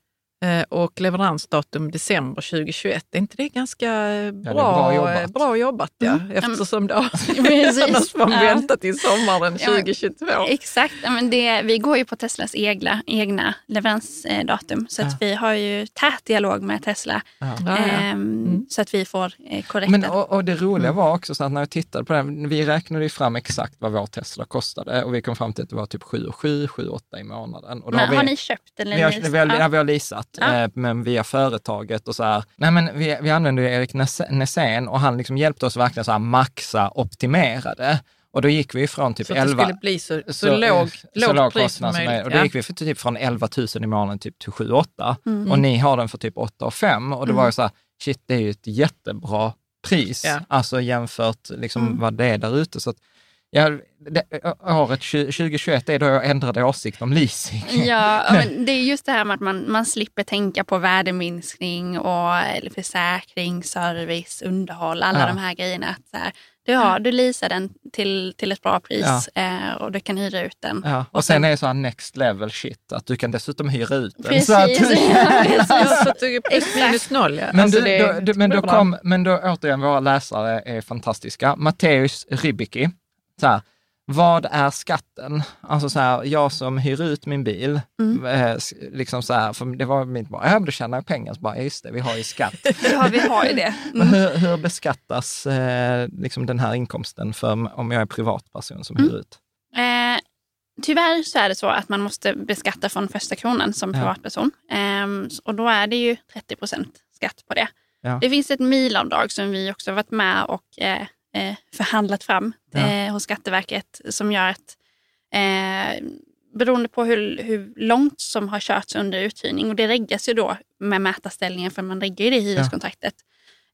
Eh, Och leveransdatum december 2021. Är inte det ganska eh, bra, bra eh, jobbat. bra jobbat ja. Mm. Eftersom det har, Precis. annars får man Ja. vänta till sommaren Ja. 2022. Exakt, ja, men det, vi går ju på Teslas egna, egna leveransdatum. Så att Ja. vi har ju tät dialog med Tesla. Ja. Ja, ja. ehm, Så att vi får korrekta. Men, och, och det roliga var också så att när jag tittade på den, vi räknade ju fram exakt vad vår Tesla kostade och vi kom fram till att det var typ 7 7 7 8 i månaden. Och då men, vi, har ni köpt eller? vi har, vi har, ja. ja. vi har leasat, Ja. eh, men via företaget och så här. Nej men vi, vi använde ju Erik Nässén och han liksom hjälpte oss verkligen så här maxa, optimerade. Och då gick vi ifrån typ Så att det 11... skulle bli så, så, låg, så lågt låg pris kostnad som som möjligt. möjligt. Och då Ja. gick vi för typ från 11 000 i månaden typ till 7 8 Mm. och ni har den för typ 8 5 och det var ju så här, shit det är ju ett jättebra pris, Ja. alltså jämfört liksom Mm. vad det är där ute. Så att, ja, det, året 20- 2021 är då jag ändrade åsikt om leasing. Ja, ja, men det är just det här med att man, man slipper tänka på värdeminskning och eller försäkring, service, underhåll, alla Ja. de här grejerna. Att så här, du, har, du leasar den till, till ett bra pris eh, och du kan hyra ut den. Ja, och sen är det så här next level shit, att du kan dessutom hyra ut den. Precis. Så att, Ja, precis. Ja, minus noll. Ja. Men, Alltså, du, då, du, men, då kom, men då återigen, våra läsare är fantastiska. Matteus Rybicki, så här, vad är skatten? Alltså så här, jag som hyr ut min bil, Mm. eh, liksom så här, för det var mitt bara, ja du tjänar pengar, så bara, ja, just det, vi har ju skatt. Ja, vi har ju det. Men hur, hur beskattas eh, liksom den här inkomsten för om jag är privatperson som Mm. hyr ut? Eh, tyvärr så är det så att man måste beskatta från första kronan som privatperson. Ehm, och då är det ju 30 procent skatt på det. Ja. Det finns ett milavdrag som vi också varit med och eh, förhandlat fram Ja. eh, hos Skatteverket som gör att eh, beroende på hur, hur långt som har körts under uthyrning och det reggas ju då med mätarställningen för man reggar ju det i hyreskontraktet.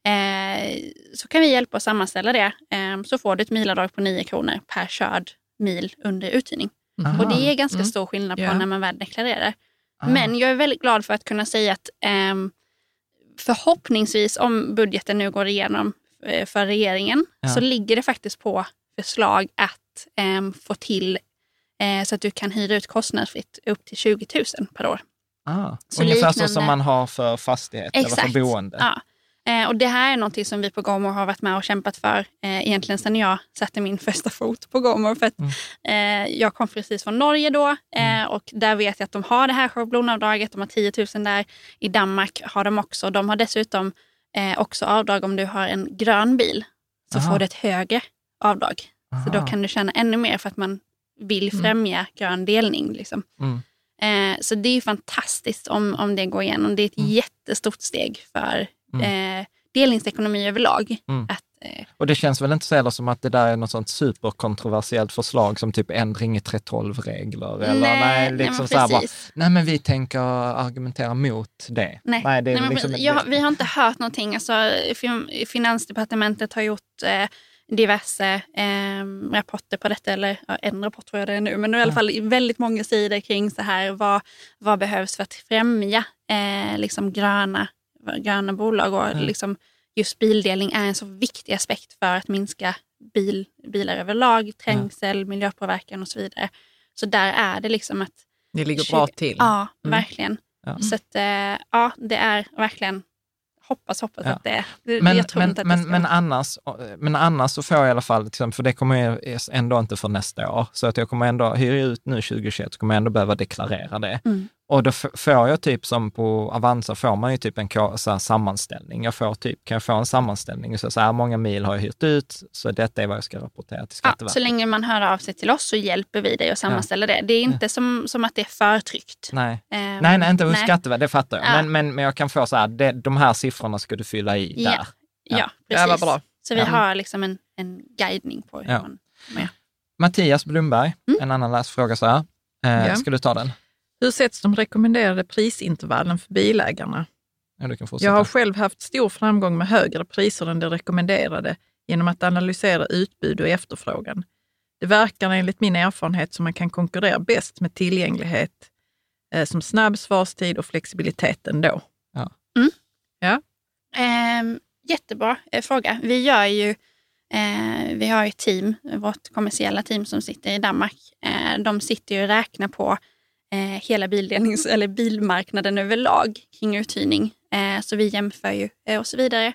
Eh, så kan vi hjälpa att sammanställa det. Eh, så får du ett milavdrag på 9 kronor per körd mil under uthyrning. Aha. Och det är ganska Mm. stor skillnad på Ja. när man väl deklarerar. Ah. Men jag är väldigt glad för att kunna säga att ehm, förhoppningsvis om budgeten nu går igenom eh, för regeringen Ja. så ligger det faktiskt på förslag att ehm, få till eh, så att du kan hyra ut kostnadsfritt upp till 20 000 per år. Ah, Så ungefär så liknande- som man har för fastighet eller för boende. Ja. Eh, och det här är någonting som vi på Gomor har varit med och kämpat för eh, egentligen sedan jag satte min första fot på Gomor. För att, Mm. eh, jag kom precis från Norge då eh, och där vet jag att de har det här schablonavdraget. De har 10 000 där. I Danmark har de också. De har dessutom eh, också avdrag om du har en grön bil. Så Aha. får du ett högre avdrag. Så då Aha. kan du tjäna ännu mer för att man vill främja grön delning. Liksom. Mm. Eh, så det är ju fantastiskt om, om det går igenom. Det är ett Mm. jättestort steg för eh, delningsekonomi överlag. Mm. Att, Och det känns väl inte så heller som att det där är något sånt superkontroversiellt förslag som typ ändring i 3.12-regler eller nej, nej, liksom här bara, nej men vi tänker argumentera mot det. Nej, det är nej, liksom, jag, vi har inte hört någonting. Alltså, fin, Finansdepartementet har gjort eh, diverse eh, rapporter på detta, eller ja, en rapport tror jag det är nu, men det är i alla fall väldigt många sidor kring så här, vad, vad behövs för att främja eh, liksom gröna, gröna bolag och liksom, just bildelning är en så viktig aspekt för att minska bil, bilar överlag, trängsel, miljöpåverkan och så vidare. Så där är det liksom att Det ligger bra till. Ja, Mm. verkligen. Ja. Så att, eh, ja, det är verkligen, hoppas, hoppas Ja. att det, det Men, jag tror men, inte att det men, ska. men, annars, men annars så får jag i alla fall, för det kommer jag ändå inte för nästa år, så att jag kommer ändå, hyra ut nu 2021, så kommer jag ändå behöva deklarera det. Mm. Och då får jag typ som på Avanza får man ju typ en så här sammanställning. Jag får typ, kan jag få en sammanställning, så, så här många mil har jag hyrt ut, så detta är vad jag ska rapportera till ja, Skatteverket. så länge man hör av sig till oss så hjälper vi dig att sammanställa det. Det är inte som, som att det är förtryckt. Nej. Ehm, nej, nej, inte hos. Skatteverket, det fattar jag. Ja. Men, men, men jag kan få så här, det, de här siffrorna ska du fylla i Ja. där. Ja, Ja. precis. Det var bra. Så vi Ja. har liksom en, en guidning på hur Ja. man gör. Mattias Blomberg, Mm. en annan läsfråga så här. Eh, Ja. Ska du ta den? Hur sätts de rekommenderade prisintervallen för bilägarna? Ja, du kan fortsätta. Jag har själv haft stor framgång med högre priser än det rekommenderade genom att analysera utbud och efterfrågan. Det verkar enligt min erfarenhet som man kan konkurrera bäst med tillgänglighet eh, som snabb svarstid och flexibilitet ändå. Ehm, jättebra eh, fråga. Vi gör ju, eh, vi har ju ett team, vårt kommersiella team som sitter i Danmark. Eh, de sitter ju och räknar på eh, Eh, hela bildelnings, eller bilmarknaden överlag kring uthyrning. Eh, så vi jämför ju eh, och så vidare.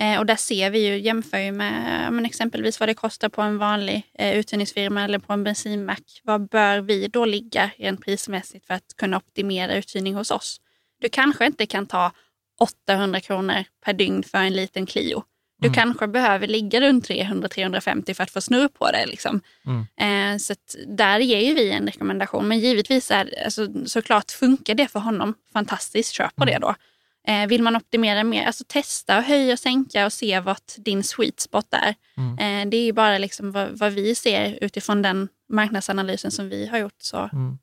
Eh, och där ser vi ju, jämför ju med ja, men exempelvis vad det kostar på en vanlig eh, uthyrningsfirma eller på en bensinmack. Vad bör vi då ligga rent prismässigt för att kunna optimera uthyrning hos oss? Du kanske inte kan ta 800 kronor per dygn för en liten Clio. Du Mm. kanske behöver ligga runt 300-350 för att få snurr på det. Liksom. Mm. Eh, så där ger ju vi en rekommendation. Men givetvis är alltså, såklart funkar det för honom. Fantastiskt, köp på det då. Eh, vill man optimera mer, alltså testa och höja och sänka och se vart din sweet spot är. Mm. Eh, det är ju bara liksom vad, vad vi ser utifrån den marknadsanalysen som vi har gjort. Så, Mm.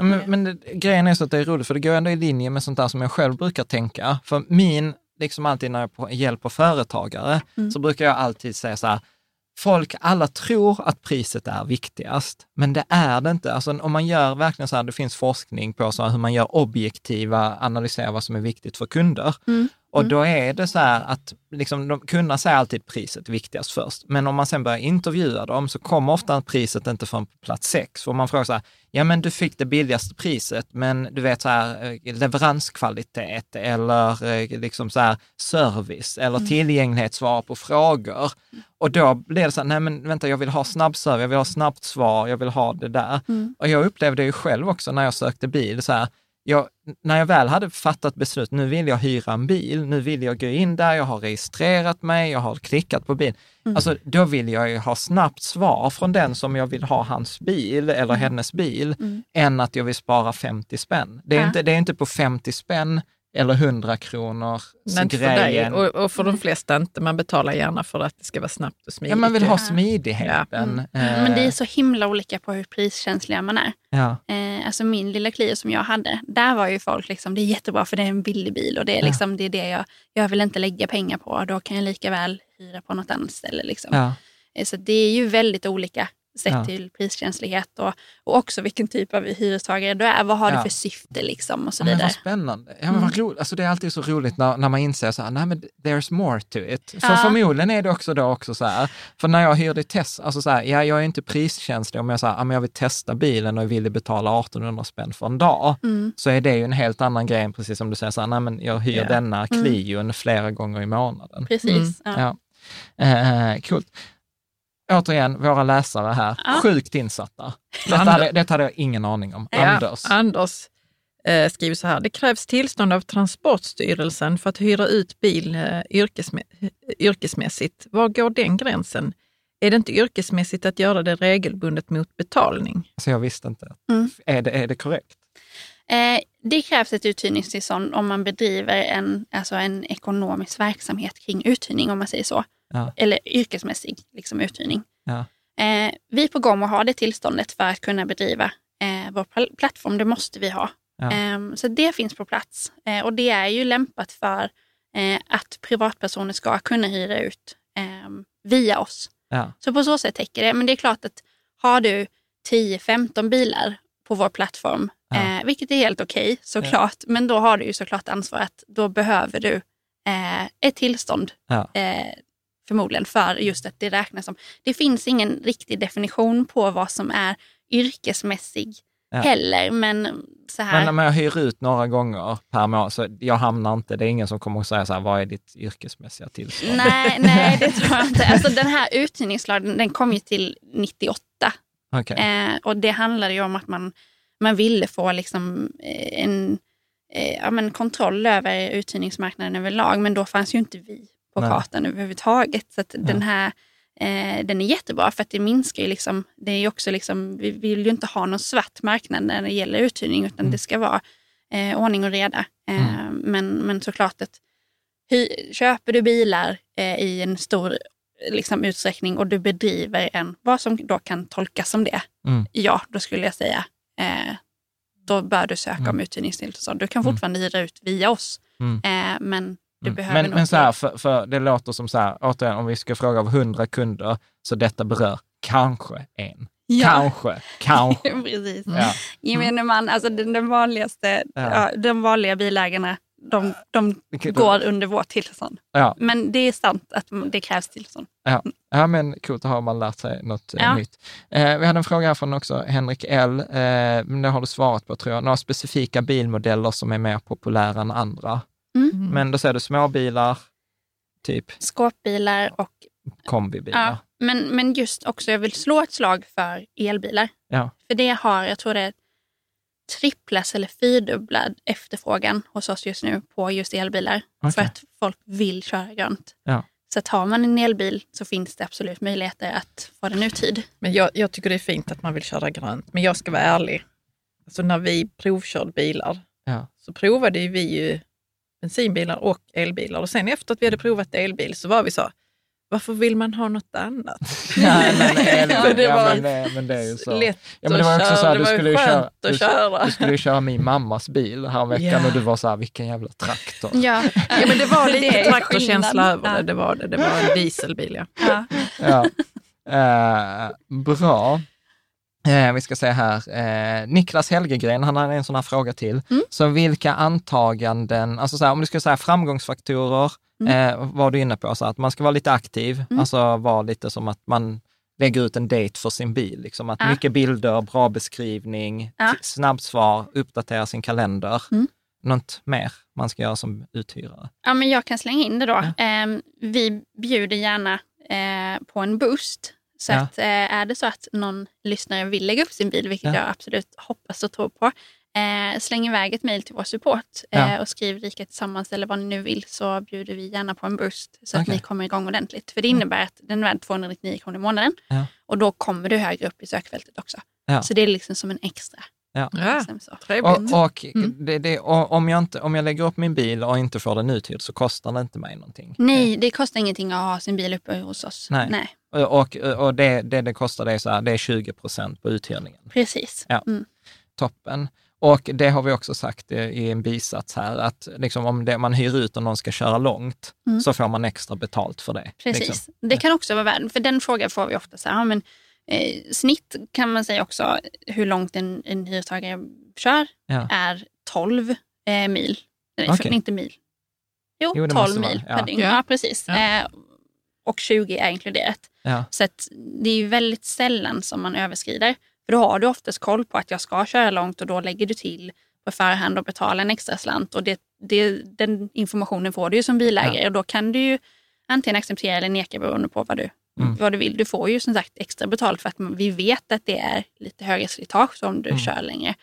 Men, men det, grejen är så att det är roligt, för det går ändå i linje med sånt där som jag själv brukar tänka. För min, liksom alltid när jag hjälper företagare, Mm. så brukar jag alltid säga så här, folk, alla tror att priset är viktigast, men det är det inte. Alltså om man gör verkligen så här, det finns forskning på så här, hur man gör objektiva, analyserar vad som är viktigt för kunder. Mm. Och då är det så här att liksom, de, kunderna säger alltid priset viktigast först. Men om man sen börjar intervjua dem så kommer ofta priset inte från plats sex. För man frågar så här, ja men du fick det billigaste priset, men du vet så här eh, leveranskvalitet eller eh, liksom så här service eller tillgänglighetssvar på frågor. Och då blir det så här, nej men vänta, jag vill ha snabbservice, jag vill ha snabbt svar, jag vill ha det där. Och jag upplevde ju själv också när jag sökte bil, så här, jag, när jag väl hade fattat beslut, nu vill jag hyra en bil, nu vill jag gå in där, jag har registrerat mig, jag har klickat på bil. Alltså då vill jag ju ha snabbt svar från den som jag vill ha hans bil eller hennes bil, än att jag vill spara 50 spänn. Det är, Ja. inte, det är inte på 50 spänn eller 100 kronor Nej, inte för dig grejen. och, och för de flesta inte. Man betalar gärna för att det ska vara snabbt och smidigt. Ja, man vill ha smidigheten. Men det är så himla olika på hur priskänsliga man är. ja. Eh, alltså min lilla Clio som jag hade, där var ju folk liksom, det är jättebra för det är en billig bil och det är, Ja. liksom, det, är det jag, jag vill inte lägga pengar på. Då kan jag lika väl hyra på något annat ställe. Liksom. Ja. Eh, så det är ju väldigt olika sett Ja. till priskänslighet och, och också vilken typ av hyrestagare du är. Vad har Ja. du för syfte liksom och så Ja, men vidare. vad spännande. Ja, men vad roligt. Alltså, det är alltid så roligt när, när man inser så här, nej men there's more to it. För Ja. förmodligen är det också då också så här, för när jag hyrde test, alltså så här, ja, jag är inte priskänslig om jag säger, ja, men jag vill testa bilen och är villig betala 1800 spänn för en dag, Mm. så är det ju en helt annan grej än precis som du säger, så här, nej men jag hyr Ja. denna Clion flera gånger i månaden. Precis. Ja. Ja. Eh, coolt. Återigen, våra läsare här, Ja. sjukt insatta. Detta Anders. hade, detta hade jag ingen aning om. Anders. Ja, Anders eh, skriver så här. Det krävs tillstånd av Transportstyrelsen för att hyra ut bil eh, yrkesmä yrkesmässigt. Var går den gränsen? Är det inte yrkesmässigt att göra det regelbundet mot betalning? Så jag visste inte. Mm. Är, det, är det korrekt? Eh, det krävs ett uthyrningstillstånd om man bedriver en, alltså en ekonomisk verksamhet kring uthyrning, om man säger så. Ja. Eller yrkesmässig liksom, uthyrning. Ja. Eh, vi på Gomo har det tillståndet för att kunna bedriva eh, vår pl- plattform. Det måste vi ha. Ja. Eh, så det finns på plats. Eh, och det är ju lämpat för eh, att privatpersoner ska kunna hyra ut eh, via oss. Så på så sätt täcker det. Men det är klart att har du 10-15 bilar på vår plattform, eh, vilket är helt okej såklart, men då har du ju såklart ansvar att då behöver du ett tillstånd Ja. Förmodligen för just att det räknas som. Det finns ingen riktig definition på vad som är yrkesmässig Ja. heller, men så här. Men om jag hyr ut några gånger per månad, så jag hamnar inte, det är ingen som kommer att säga så här, vad är ditt yrkesmässiga tillstånd? Nej, nej, det tror jag inte. Alltså, den här uthyrningslagen den kom ju till 98 Okej. Eh, och det handlade ju om att man, man ville få liksom, eh, en eh, ja, men kontroll över uthyrningsmarknaden överlag. Men då fanns ju inte vi på Nej. kartan överhuvudtaget. Så att den här eh, den är jättebra för att det minskar ju liksom, det är också liksom, vi vill ju inte ha någon svart marknad när det gäller uthyrning utan Mm. det ska vara eh, ordning och reda. Eh, men, men såklart att hy, köper du bilar eh, i en stor liksom, utsträckning och du bedriver en, vad som då kan tolkas som det, Mm. ja, då skulle jag säga, eh, då bör du söka Mm. om uthyrningstillstånd. Du kan Mm. fortfarande hyra ut via oss, Mm. eh, men Mm. Men, men så här, för, för det låter som så här, återigen, om vi ska fråga av 100 kunder, så detta berör kanske en. Ja. Kanske, kanske. Precis. Ja. Gemene man, alltså den, den vanligaste, Ja. ja. de vanliga bilägarna, de, de går under vårt tillstånd. Ja. Men det är sant att det krävs tillstånd. Ja. ja, men coolt, då har man lärt sig något eh, Ja. nytt. Eh, vi hade en fråga här från också Henrik L. Eh, men det har du svarat på tror jag. Några specifika bilmodeller som är mer populära än andra. Mm. Men då säger du småbilar, typ Skåpbilar och kombibilar. Ja, men, men just också, jag vill slå ett slag för elbilar. Ja. För det har, jag tror det är tripplas eller fyrdubblad efterfrågan hos oss just nu på just elbilar. Okej. För att folk vill köra grönt. Ja. Så att har man en elbil så finns det absolut möjligheter att få den uthyrd. Men jag, jag tycker det är fint att man vill köra grönt. Men jag ska vara ärlig. Alltså när vi provkörde bilar Ja. så provade vi ju bensinbilar och elbilar. Och sen efter att vi hade provat elbil så var vi så, varför vill man ha något annat? Nej, men, Ja, det ja, var men, det, men det är ju så. Lätt Ja, men det var att också så köra, här, det du var ju skulle ju skönt köra, att du, köra. du skulle ju köra min mammas bil häromveckan Ja. och du var så här, vilken jävla traktor. Ja, Ja, men det var lite traktorkänsla över det. Det var, det. det var en dieselbil, ja. Ja. Ja. Eh, bra. Eh, vi ska se här, eh, Niklas Helgegren, han har en sån här fråga till. Mm. Så vilka antaganden, alltså så här, om du ska säga framgångsfaktorer, Mm. eh, var du inne på, så att man ska vara lite aktiv, Mm. alltså vara lite som att man lägger ut en date för sin bil. Liksom att Ja. Mycket bilder, bra beskrivning, Ja. snabbsvar, uppdatera sin kalender. Mm. Något mer man ska göra som uthyrare? Ja, men jag kan slänga in det då. Ehm, vi bjuder gärna eh, på en boost. Så Ja. att, eh, är det så att någon lyssnare vill lägga upp sin bil, vilket Ja. jag absolut hoppas och tror på, eh, släng iväg ett mejl till vår support eh, Ja. och skriv Rika tillsammans eller vad ni nu vill så bjuder vi gärna på en boost så att Okej. ni kommer igång ordentligt. För det innebär att den är värd 299 kronor i månaden och då kommer du högre upp i sökfältet också. Så det är liksom som en extra. Ja. Liksom. Trevligt. Och, och, Mm. det, det, och om, jag inte, om jag lägger upp min bil och inte får den uthyrd så kostar det inte mig någonting. Nej, det kostar ingenting att ha sin bil uppe hos oss. Nej. Nej Och, och, det, det det kostar det är, så här, det är 20 procent på uthyrningen. precis. Ja. Mm. Toppen. Och det har vi också sagt i en bisats här, att liksom om det, man hyr ut och någon ska köra långt, Mm. så får man extra betalt för det. Precis. Liksom. Det kan också vara värd, för den frågan får vi ofta. Så här, ja, men Eh, snitt kan man säga också hur långt en, en hyrestagare kör Ja. är 12 eh, mil. Nej, Okej. för, inte mil. Jo, Jo, det 12 måste vara, mil ja. per dygn. Ja. Precis. Ja. Eh, och 20 är inkluderat. Ja. Så att det är ju väldigt sällan som man överskrider. För då har du oftast koll på att jag ska köra långt och då lägger du till på förhand och betalar en extra slant. Och det, det, den informationen får du ju som bilägare och då kan du ju antingen acceptera eller neka beroende på vad du, Mm. vad du vill. Du får ju som sagt extra betalt för att man- vi vet att det är lite högre slitage om du Mm. kör längre.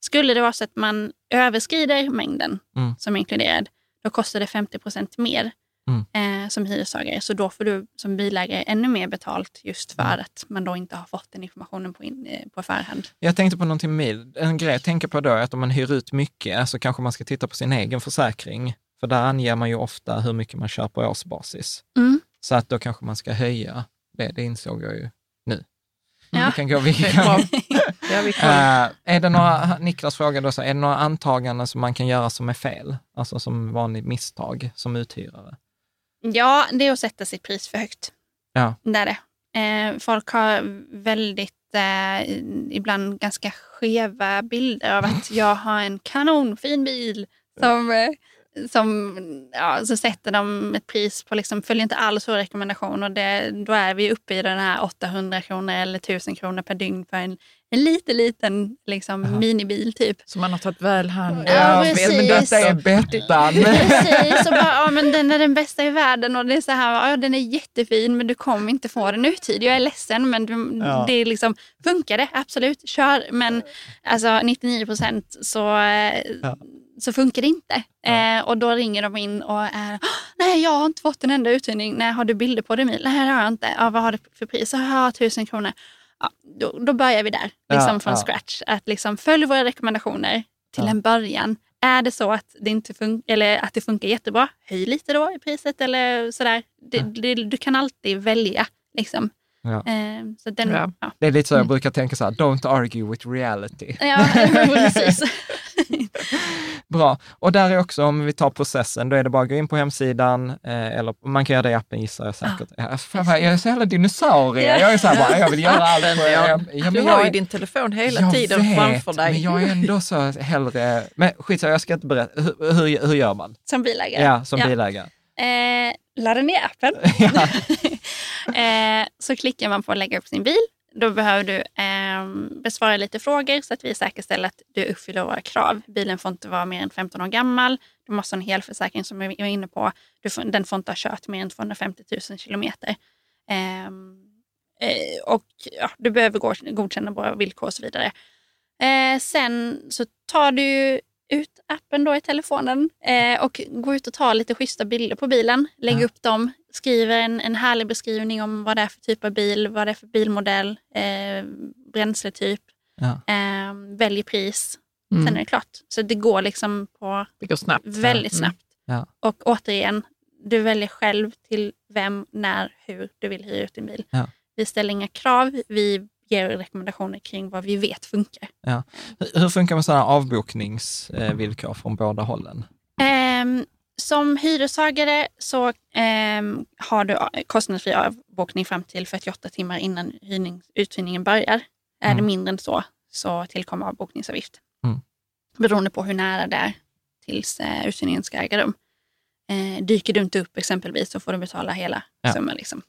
Skulle det vara så att man överskrider mängden Mm. som är inkluderad, då kostar det 50 procent mer Mm. eh, som hyrestagare. Så då får du som bilägare ännu mer betalt just för Mm. att man då inte har fått den informationen på, in, eh, på förhand. Jag tänkte på någonting med. En grej att tänka på då är att om man hyr ut mycket så kanske man ska titta på sin egen försäkring. För där anger man ju ofta hur mycket man kör på årsbasis. Mm. Så att då kanske man ska höja det. Det insåg jag ju nu. Ja. Vi kan gå, vi Det är kan, vi koll. Eh, är det några, Niklas frågade då, så, är det några antaganden som man kan göra som är fel? Alltså som vanligt misstag som uthyrare? Ja, det är att sätta sitt pris för högt. Ja. Det är det. Eh, folk har väldigt, eh, ibland ganska skeva bilder av att jag har en kanonfin bil som, eh, som ja, så sätter de ett pris på, liksom, följer inte alls vår rekommendation och det, då är vi uppe i den här 800 kronor eller 1000 kronor per dygn för en, en liten, liten liksom, minibil typ. Som man har tagit väl hand om. Ja, precis. men Detta är Bettan. Precis, och bara, ja, men den är den bästa i världen och det är så här, ja, den är jättefin men du kommer inte få den uthyrd. Jag är ledsen men du, Ja. det är liksom, funkar det? Absolut, kör. Men alltså 99 procent så, eh, Ja. Så funkar det inte. Ja. Eh, och då ringer de in och är, nej jag har inte fått en enda uthyrning. Nej, har du bilder på din bil? Nej, det har jag inte. Ja, vad har du för pris? Har tusen kronor. Ja, då, då börjar vi där, liksom Ja, från ja. scratch. Att liksom följ våra rekommendationer till Ja. en början. Är det så att det, inte fun- eller att det funkar jättebra, höj lite då i priset eller sådär. Det, Ja. det, du kan alltid välja. Liksom. Ja. Eh, så den, Ja. ja. Ja. Det är lite så jag brukar tänka så här, don't argue with reality. precis. Bra. Och där är också, om vi tar processen, då är det bara att gå in på hemsidan, eh, eller man kan göra det i appen gissar jag säkert. Ja. fan, vad- jag är så jävla dinosaurie. Jag är så här bara, jag vill göra allt. på- Ja, ja, du har jag- ju din telefon hela jag tiden vet, framför dig. men jag är ändå så hellre... Men skitsamma, jag ska inte berätta. Hur, hur, hur gör man? Som bilägare. Ja, som Ja. bilägare. Eh, ladda ner appen. Ja. eh, så klickar man på att lägga upp sin bil. Då behöver du eh, besvara lite frågor så att vi säkerställer att du uppfyller våra krav. Bilen får inte vara mer än 15 år gammal. Du måste ha en helförsäkring som vi var inne på. Du får, den får inte ha kört mer än 250 000 kilometer. Ehm, eh, och ja, du behöver gå- godkänna våra villkor och så vidare. Eh, sen så tar du ut appen då i telefonen eh, och går ut och tar lite schyssta bilder på bilen. Lägger Ja. upp dem, skriver en, en härlig beskrivning om vad det är för typ av bil, vad det är för bilmodell, eh, bränsletyp, Ja. eh, väljer pris. Mm. Sen är det klart. Så det går liksom på Det går snabbt. väldigt Mm. snabbt. Ja. Och återigen, du väljer själv till vem, när, hur du vill hyra ut din bil. Ja. Vi ställer inga krav, vi ger rekommendationer kring vad vi vet funkar. Hur- Hur funkar med sådana avbokningsvillkor från båda hållen? Ehm, som hyreshagare så ehm, har du kostnadsfri avbokning fram till 48 timmar innan hyrning, uthyrningen börjar. Är det Mm. mindre än så, så tillkommer avbokningsavgift. Mm. Beroende på hur nära det är tills eh, uthyrningen ska äga rum. Eh, dyker du inte upp exempelvis så får du betala hela Ja. summan. Liksom.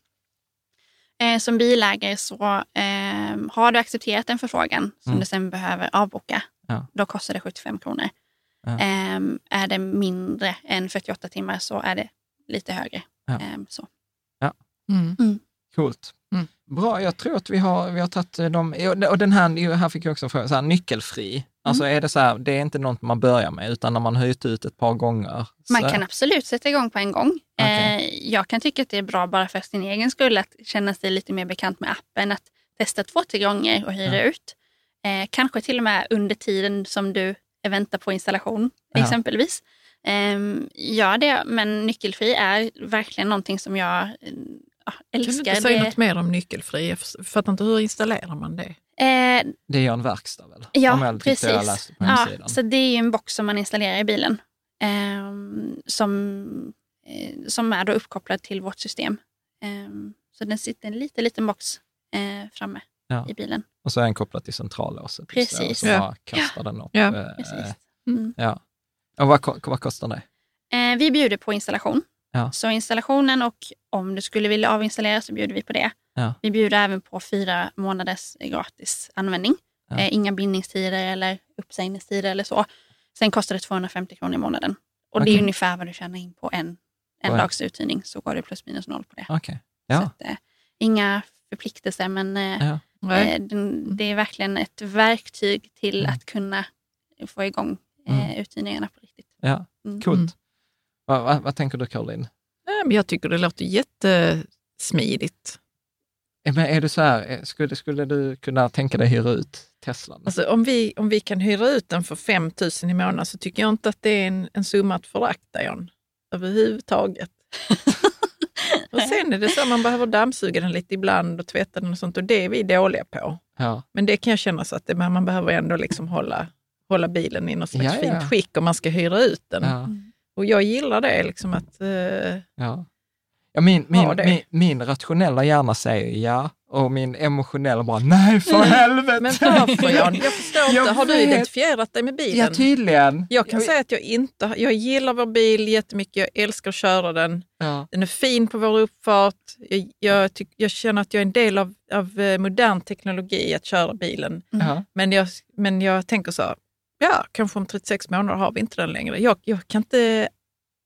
Eh, som bilägare så ehm, har du accepterat en förfrågan som Mm. du sen behöver avboka. Ja. Då kostar det 75 kronor. Ja. Ehm, är det mindre än 48 timmar så är det lite högre. Ja. Ehm, så. Mm. Coolt. Mm. Bra, jag tror att vi har, vi har tagit eh, dem. Och den här, här fick jag också en fråga, så här, nyckelfri. Alltså är det så här, det är inte något man börjar med, utan när man har hyrt ut ett par gånger. Man så, kan absolut sätta igång på en gång. Okej. Eh, jag kan tycka att det är bra bara för sin egen skull att känna sig lite mer bekant med appen. Att testa två, tre gånger och hyra Ja. ut. Eh, kanske till och med under tiden som du väntar på installation Ja. exempelvis. Eh, gör det, men nyckelfri är verkligen någonting som jag eh, ja, Kan du älskar. inte säga Det- något mer om nyckelfri? Jag fattar inte, hur installerar man det? Eh, Det gör en verkstad väl? Ja, jag precis. Jag läste på Ja, så det är ju en box som man installerar i bilen. ehm, som, eh, som är då uppkopplad till vårt system. Ehm, så den sitter en liten, liten box eh, framme. Ja. i bilen. Och så är den kopplad till centrallåset. Precis. Så Ja. kastar den upp. Ja. eh, Precis. Ja. Och vad, vad kostar det? Eh, vi bjuder på installation. Ja. Så installationen och om du skulle vilja avinstallera så bjuder vi på det. Ja. Vi bjuder även på fyra månaders gratis användning. Ja. Eh, inga bindningstider eller uppsägningstider eller så. Sen kostar det 250 kronor i månaden. Och det Okej. är ungefär vad du tjänar in på en, en dags uthyrning. Så går det plus minus noll på det. Så Ja. att, eh, inga förpliktelser men eh, ja. Nej. eh, det är verkligen ett verktyg till Mm. att kunna få igång eh, Mm. uthyrningarna på riktigt. ja. Mm. Coolt. Mm. Vad, vad, vad tänker du Caroline? Nej, men jag tycker det låter jättesmidigt. Men är du så här, eh, skulle, skulle du kunna tänka dig hyra ut Teslan? Alltså, om, vi, om vi kan hyra ut den för 5 000 i månaden så tycker jag inte att det är en, en summa att förakta, John. Överhuvudtaget. och sen är det så att man behöver dammsuga den lite ibland och tvätta den och sånt och det är vi dåliga på. Ja. Men det kan jag känna så att det, man behöver ändå liksom hålla, hålla bilen i något slags Ja, ja. fint skick om man ska hyra ut den. Och jag gillar det, liksom att eh, Ja. Ja, min, min, min, min rationella hjärna säger ja och min emotionella bara nej för helvete. Men varför Jan? Jag förstår Jag inte. Har du identifierat dig med bilen? Ja, tydligen. Jag kan säga att jag inte Jag gillar vår bil jättemycket. Jag älskar att köra den. Ja. Den är fin på vår uppfart. Jag, jag, tyck, jag känner att jag är en del av, av eh, modern teknologi att köra bilen. Ja. Men jag, men jag tänker så ja, kanske om 36 månader har vi inte den längre. Jag, jag kan inte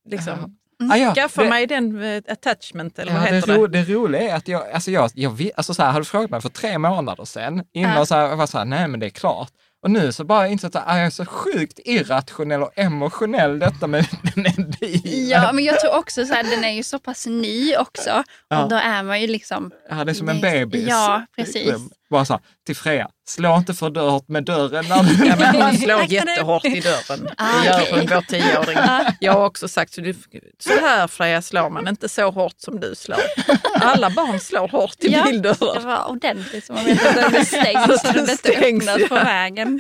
liksom, Ah, ja. skaffa det, mig den eh, attachment, eller ja, vad det, heter ro, det? det roliga är att jag, alltså jag, jag, alltså så här, hade frågat mig för tre månader sedan, innan Ja. så här, jag var så här, nej men det är klart. Och nu så bara insett att ah, jag är så sjukt irrationell och emotionell detta med den här bilen. Ja, men jag tror också så här, den är ju så pass ny också. Ja. Och då är man ju liksom... Ja, det är som en Det- bebis. ja, precis. Bara så här, till Freja, slå inte för hårt med dörren. Ja, men hon slår jättehårt i dörren. Ah, Det gör hon, vår tioåring. Jag har också sagt, så, du, så här Freja slår man, inte så hårt som du slår. Alla barn slår hårt i Ja, Det bildörrar. var ordentligt så man vet att den är stängd så den inte stängs, öppnas på vägen.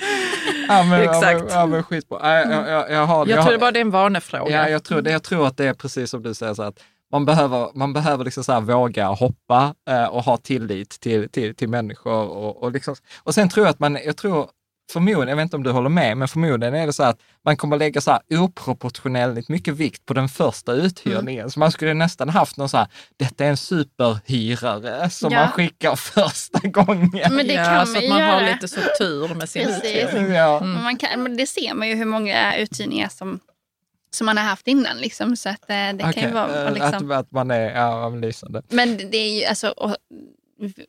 Ja, men, Ja, Exakt. men, ja, men. Ja, jag, jag, jag, har, Jag har- tror det bara det är en vanefråga. Ja, jag tror, det, jag tror att det är precis som du säger, så att man behöver, man behöver liksom så här våga hoppa eh, och ha tillit till, till, till människor. Och, och, liksom, och sen tror jag att man, jag tror förmodligen, jag vet inte om du håller med, men förmodligen är det så att man kommer lägga så här oproportionerligt mycket vikt på den första uthyrningen. Mm. Så man skulle nästan haft någon så här, detta är en superhyrare som Ja. man skickar första gången. Men det ja, kan så man att ju man har göra. lite så tur med sin Precis. uthyrning. Ja. Men Man kan, men det ser man ju hur många uthyrningar som, som man har haft innan. Liksom, så att, eh, det kan Okej, ju vara eh, liksom, att, att man är ja, men lysande. Men det är ju alltså, och,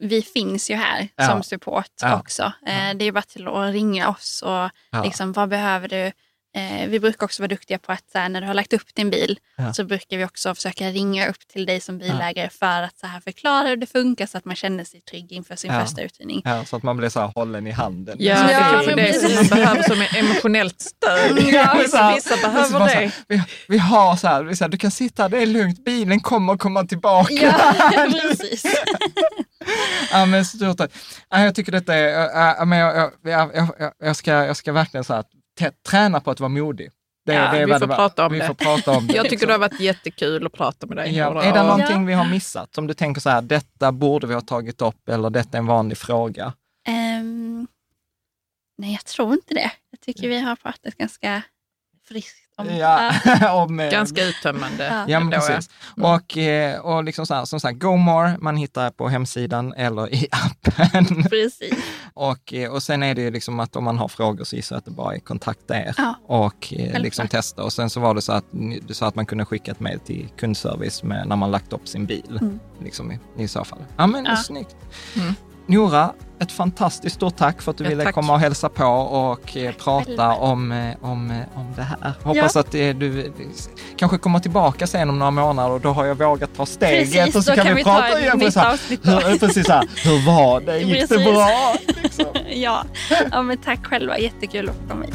vi finns ju här Ja. som support Ja. också. Eh, det är bara till att ringa oss och Ja. liksom, vad behöver du? Eh, vi brukar också vara duktiga på att så här, när du har lagt upp din bil Ja. så brukar vi också försöka ringa upp till dig som bilägare för att så här, förklara hur det funkar så att man känner sig trygg inför sin Ja. första uthyrning. Ja, så att man blir så här hållen i handen. Ja, Ja, det är kanske det som man behöver som är emotionellt stöd. Ja, så vissa, här- vissa behöver så här, det. Vi, vi har så här, vi så här, du kan sitta, det är lugnt, bilen kommer komma tillbaka. Ja, precis. Ja, men stort tack. Ja, jag tycker detta är, men jag, jag, jag, jag, ska, jag ska verkligen så här, träna på att vara modig. Det, Ja, det är vi får prata om vi det. får prata om det. Jag tycker liksom. det har varit jättekul att prata med dig. Ja, är det någonting vi har missat som du tänker så här, detta borde vi ha tagit upp eller detta är en vanlig fråga? Ehm, nej, jag tror inte det. Jag tycker vi har pratat ganska friskt om Ja, om, eh, Ganska uttömmande. Ja. Men precis. Och, eh, och liksom så här, som sagt, GoMore, man hittar på hemsidan eller i appen. Precis. Och, eh, och sen är det ju liksom att om man har frågor så gissar jag att det bara är kontakta er Ja. och liksom testa. Och sen så var det så att du sa att man kunde skicka ett mejl till kundservice med, när man lagt upp sin bil. Mm. Liksom i, i så fall. Ja, men Ja. snyggt. Mm. Nora, ett fantastiskt stort tack för att du Ja, ville tack. komma och hälsa på och eh, prata om, eh, om, eh, om det här. Hoppas att eh, du eh, kanske kommer tillbaka sen om några månader och då har jag vågat ta steget Precis, och så kan, kan vi vi ta prata igen. avsnitt då. hur, precis här, hur var det? Gick det Precis. bra? Liksom. ja. ja, men tack själva. Jättekul att få komma hit.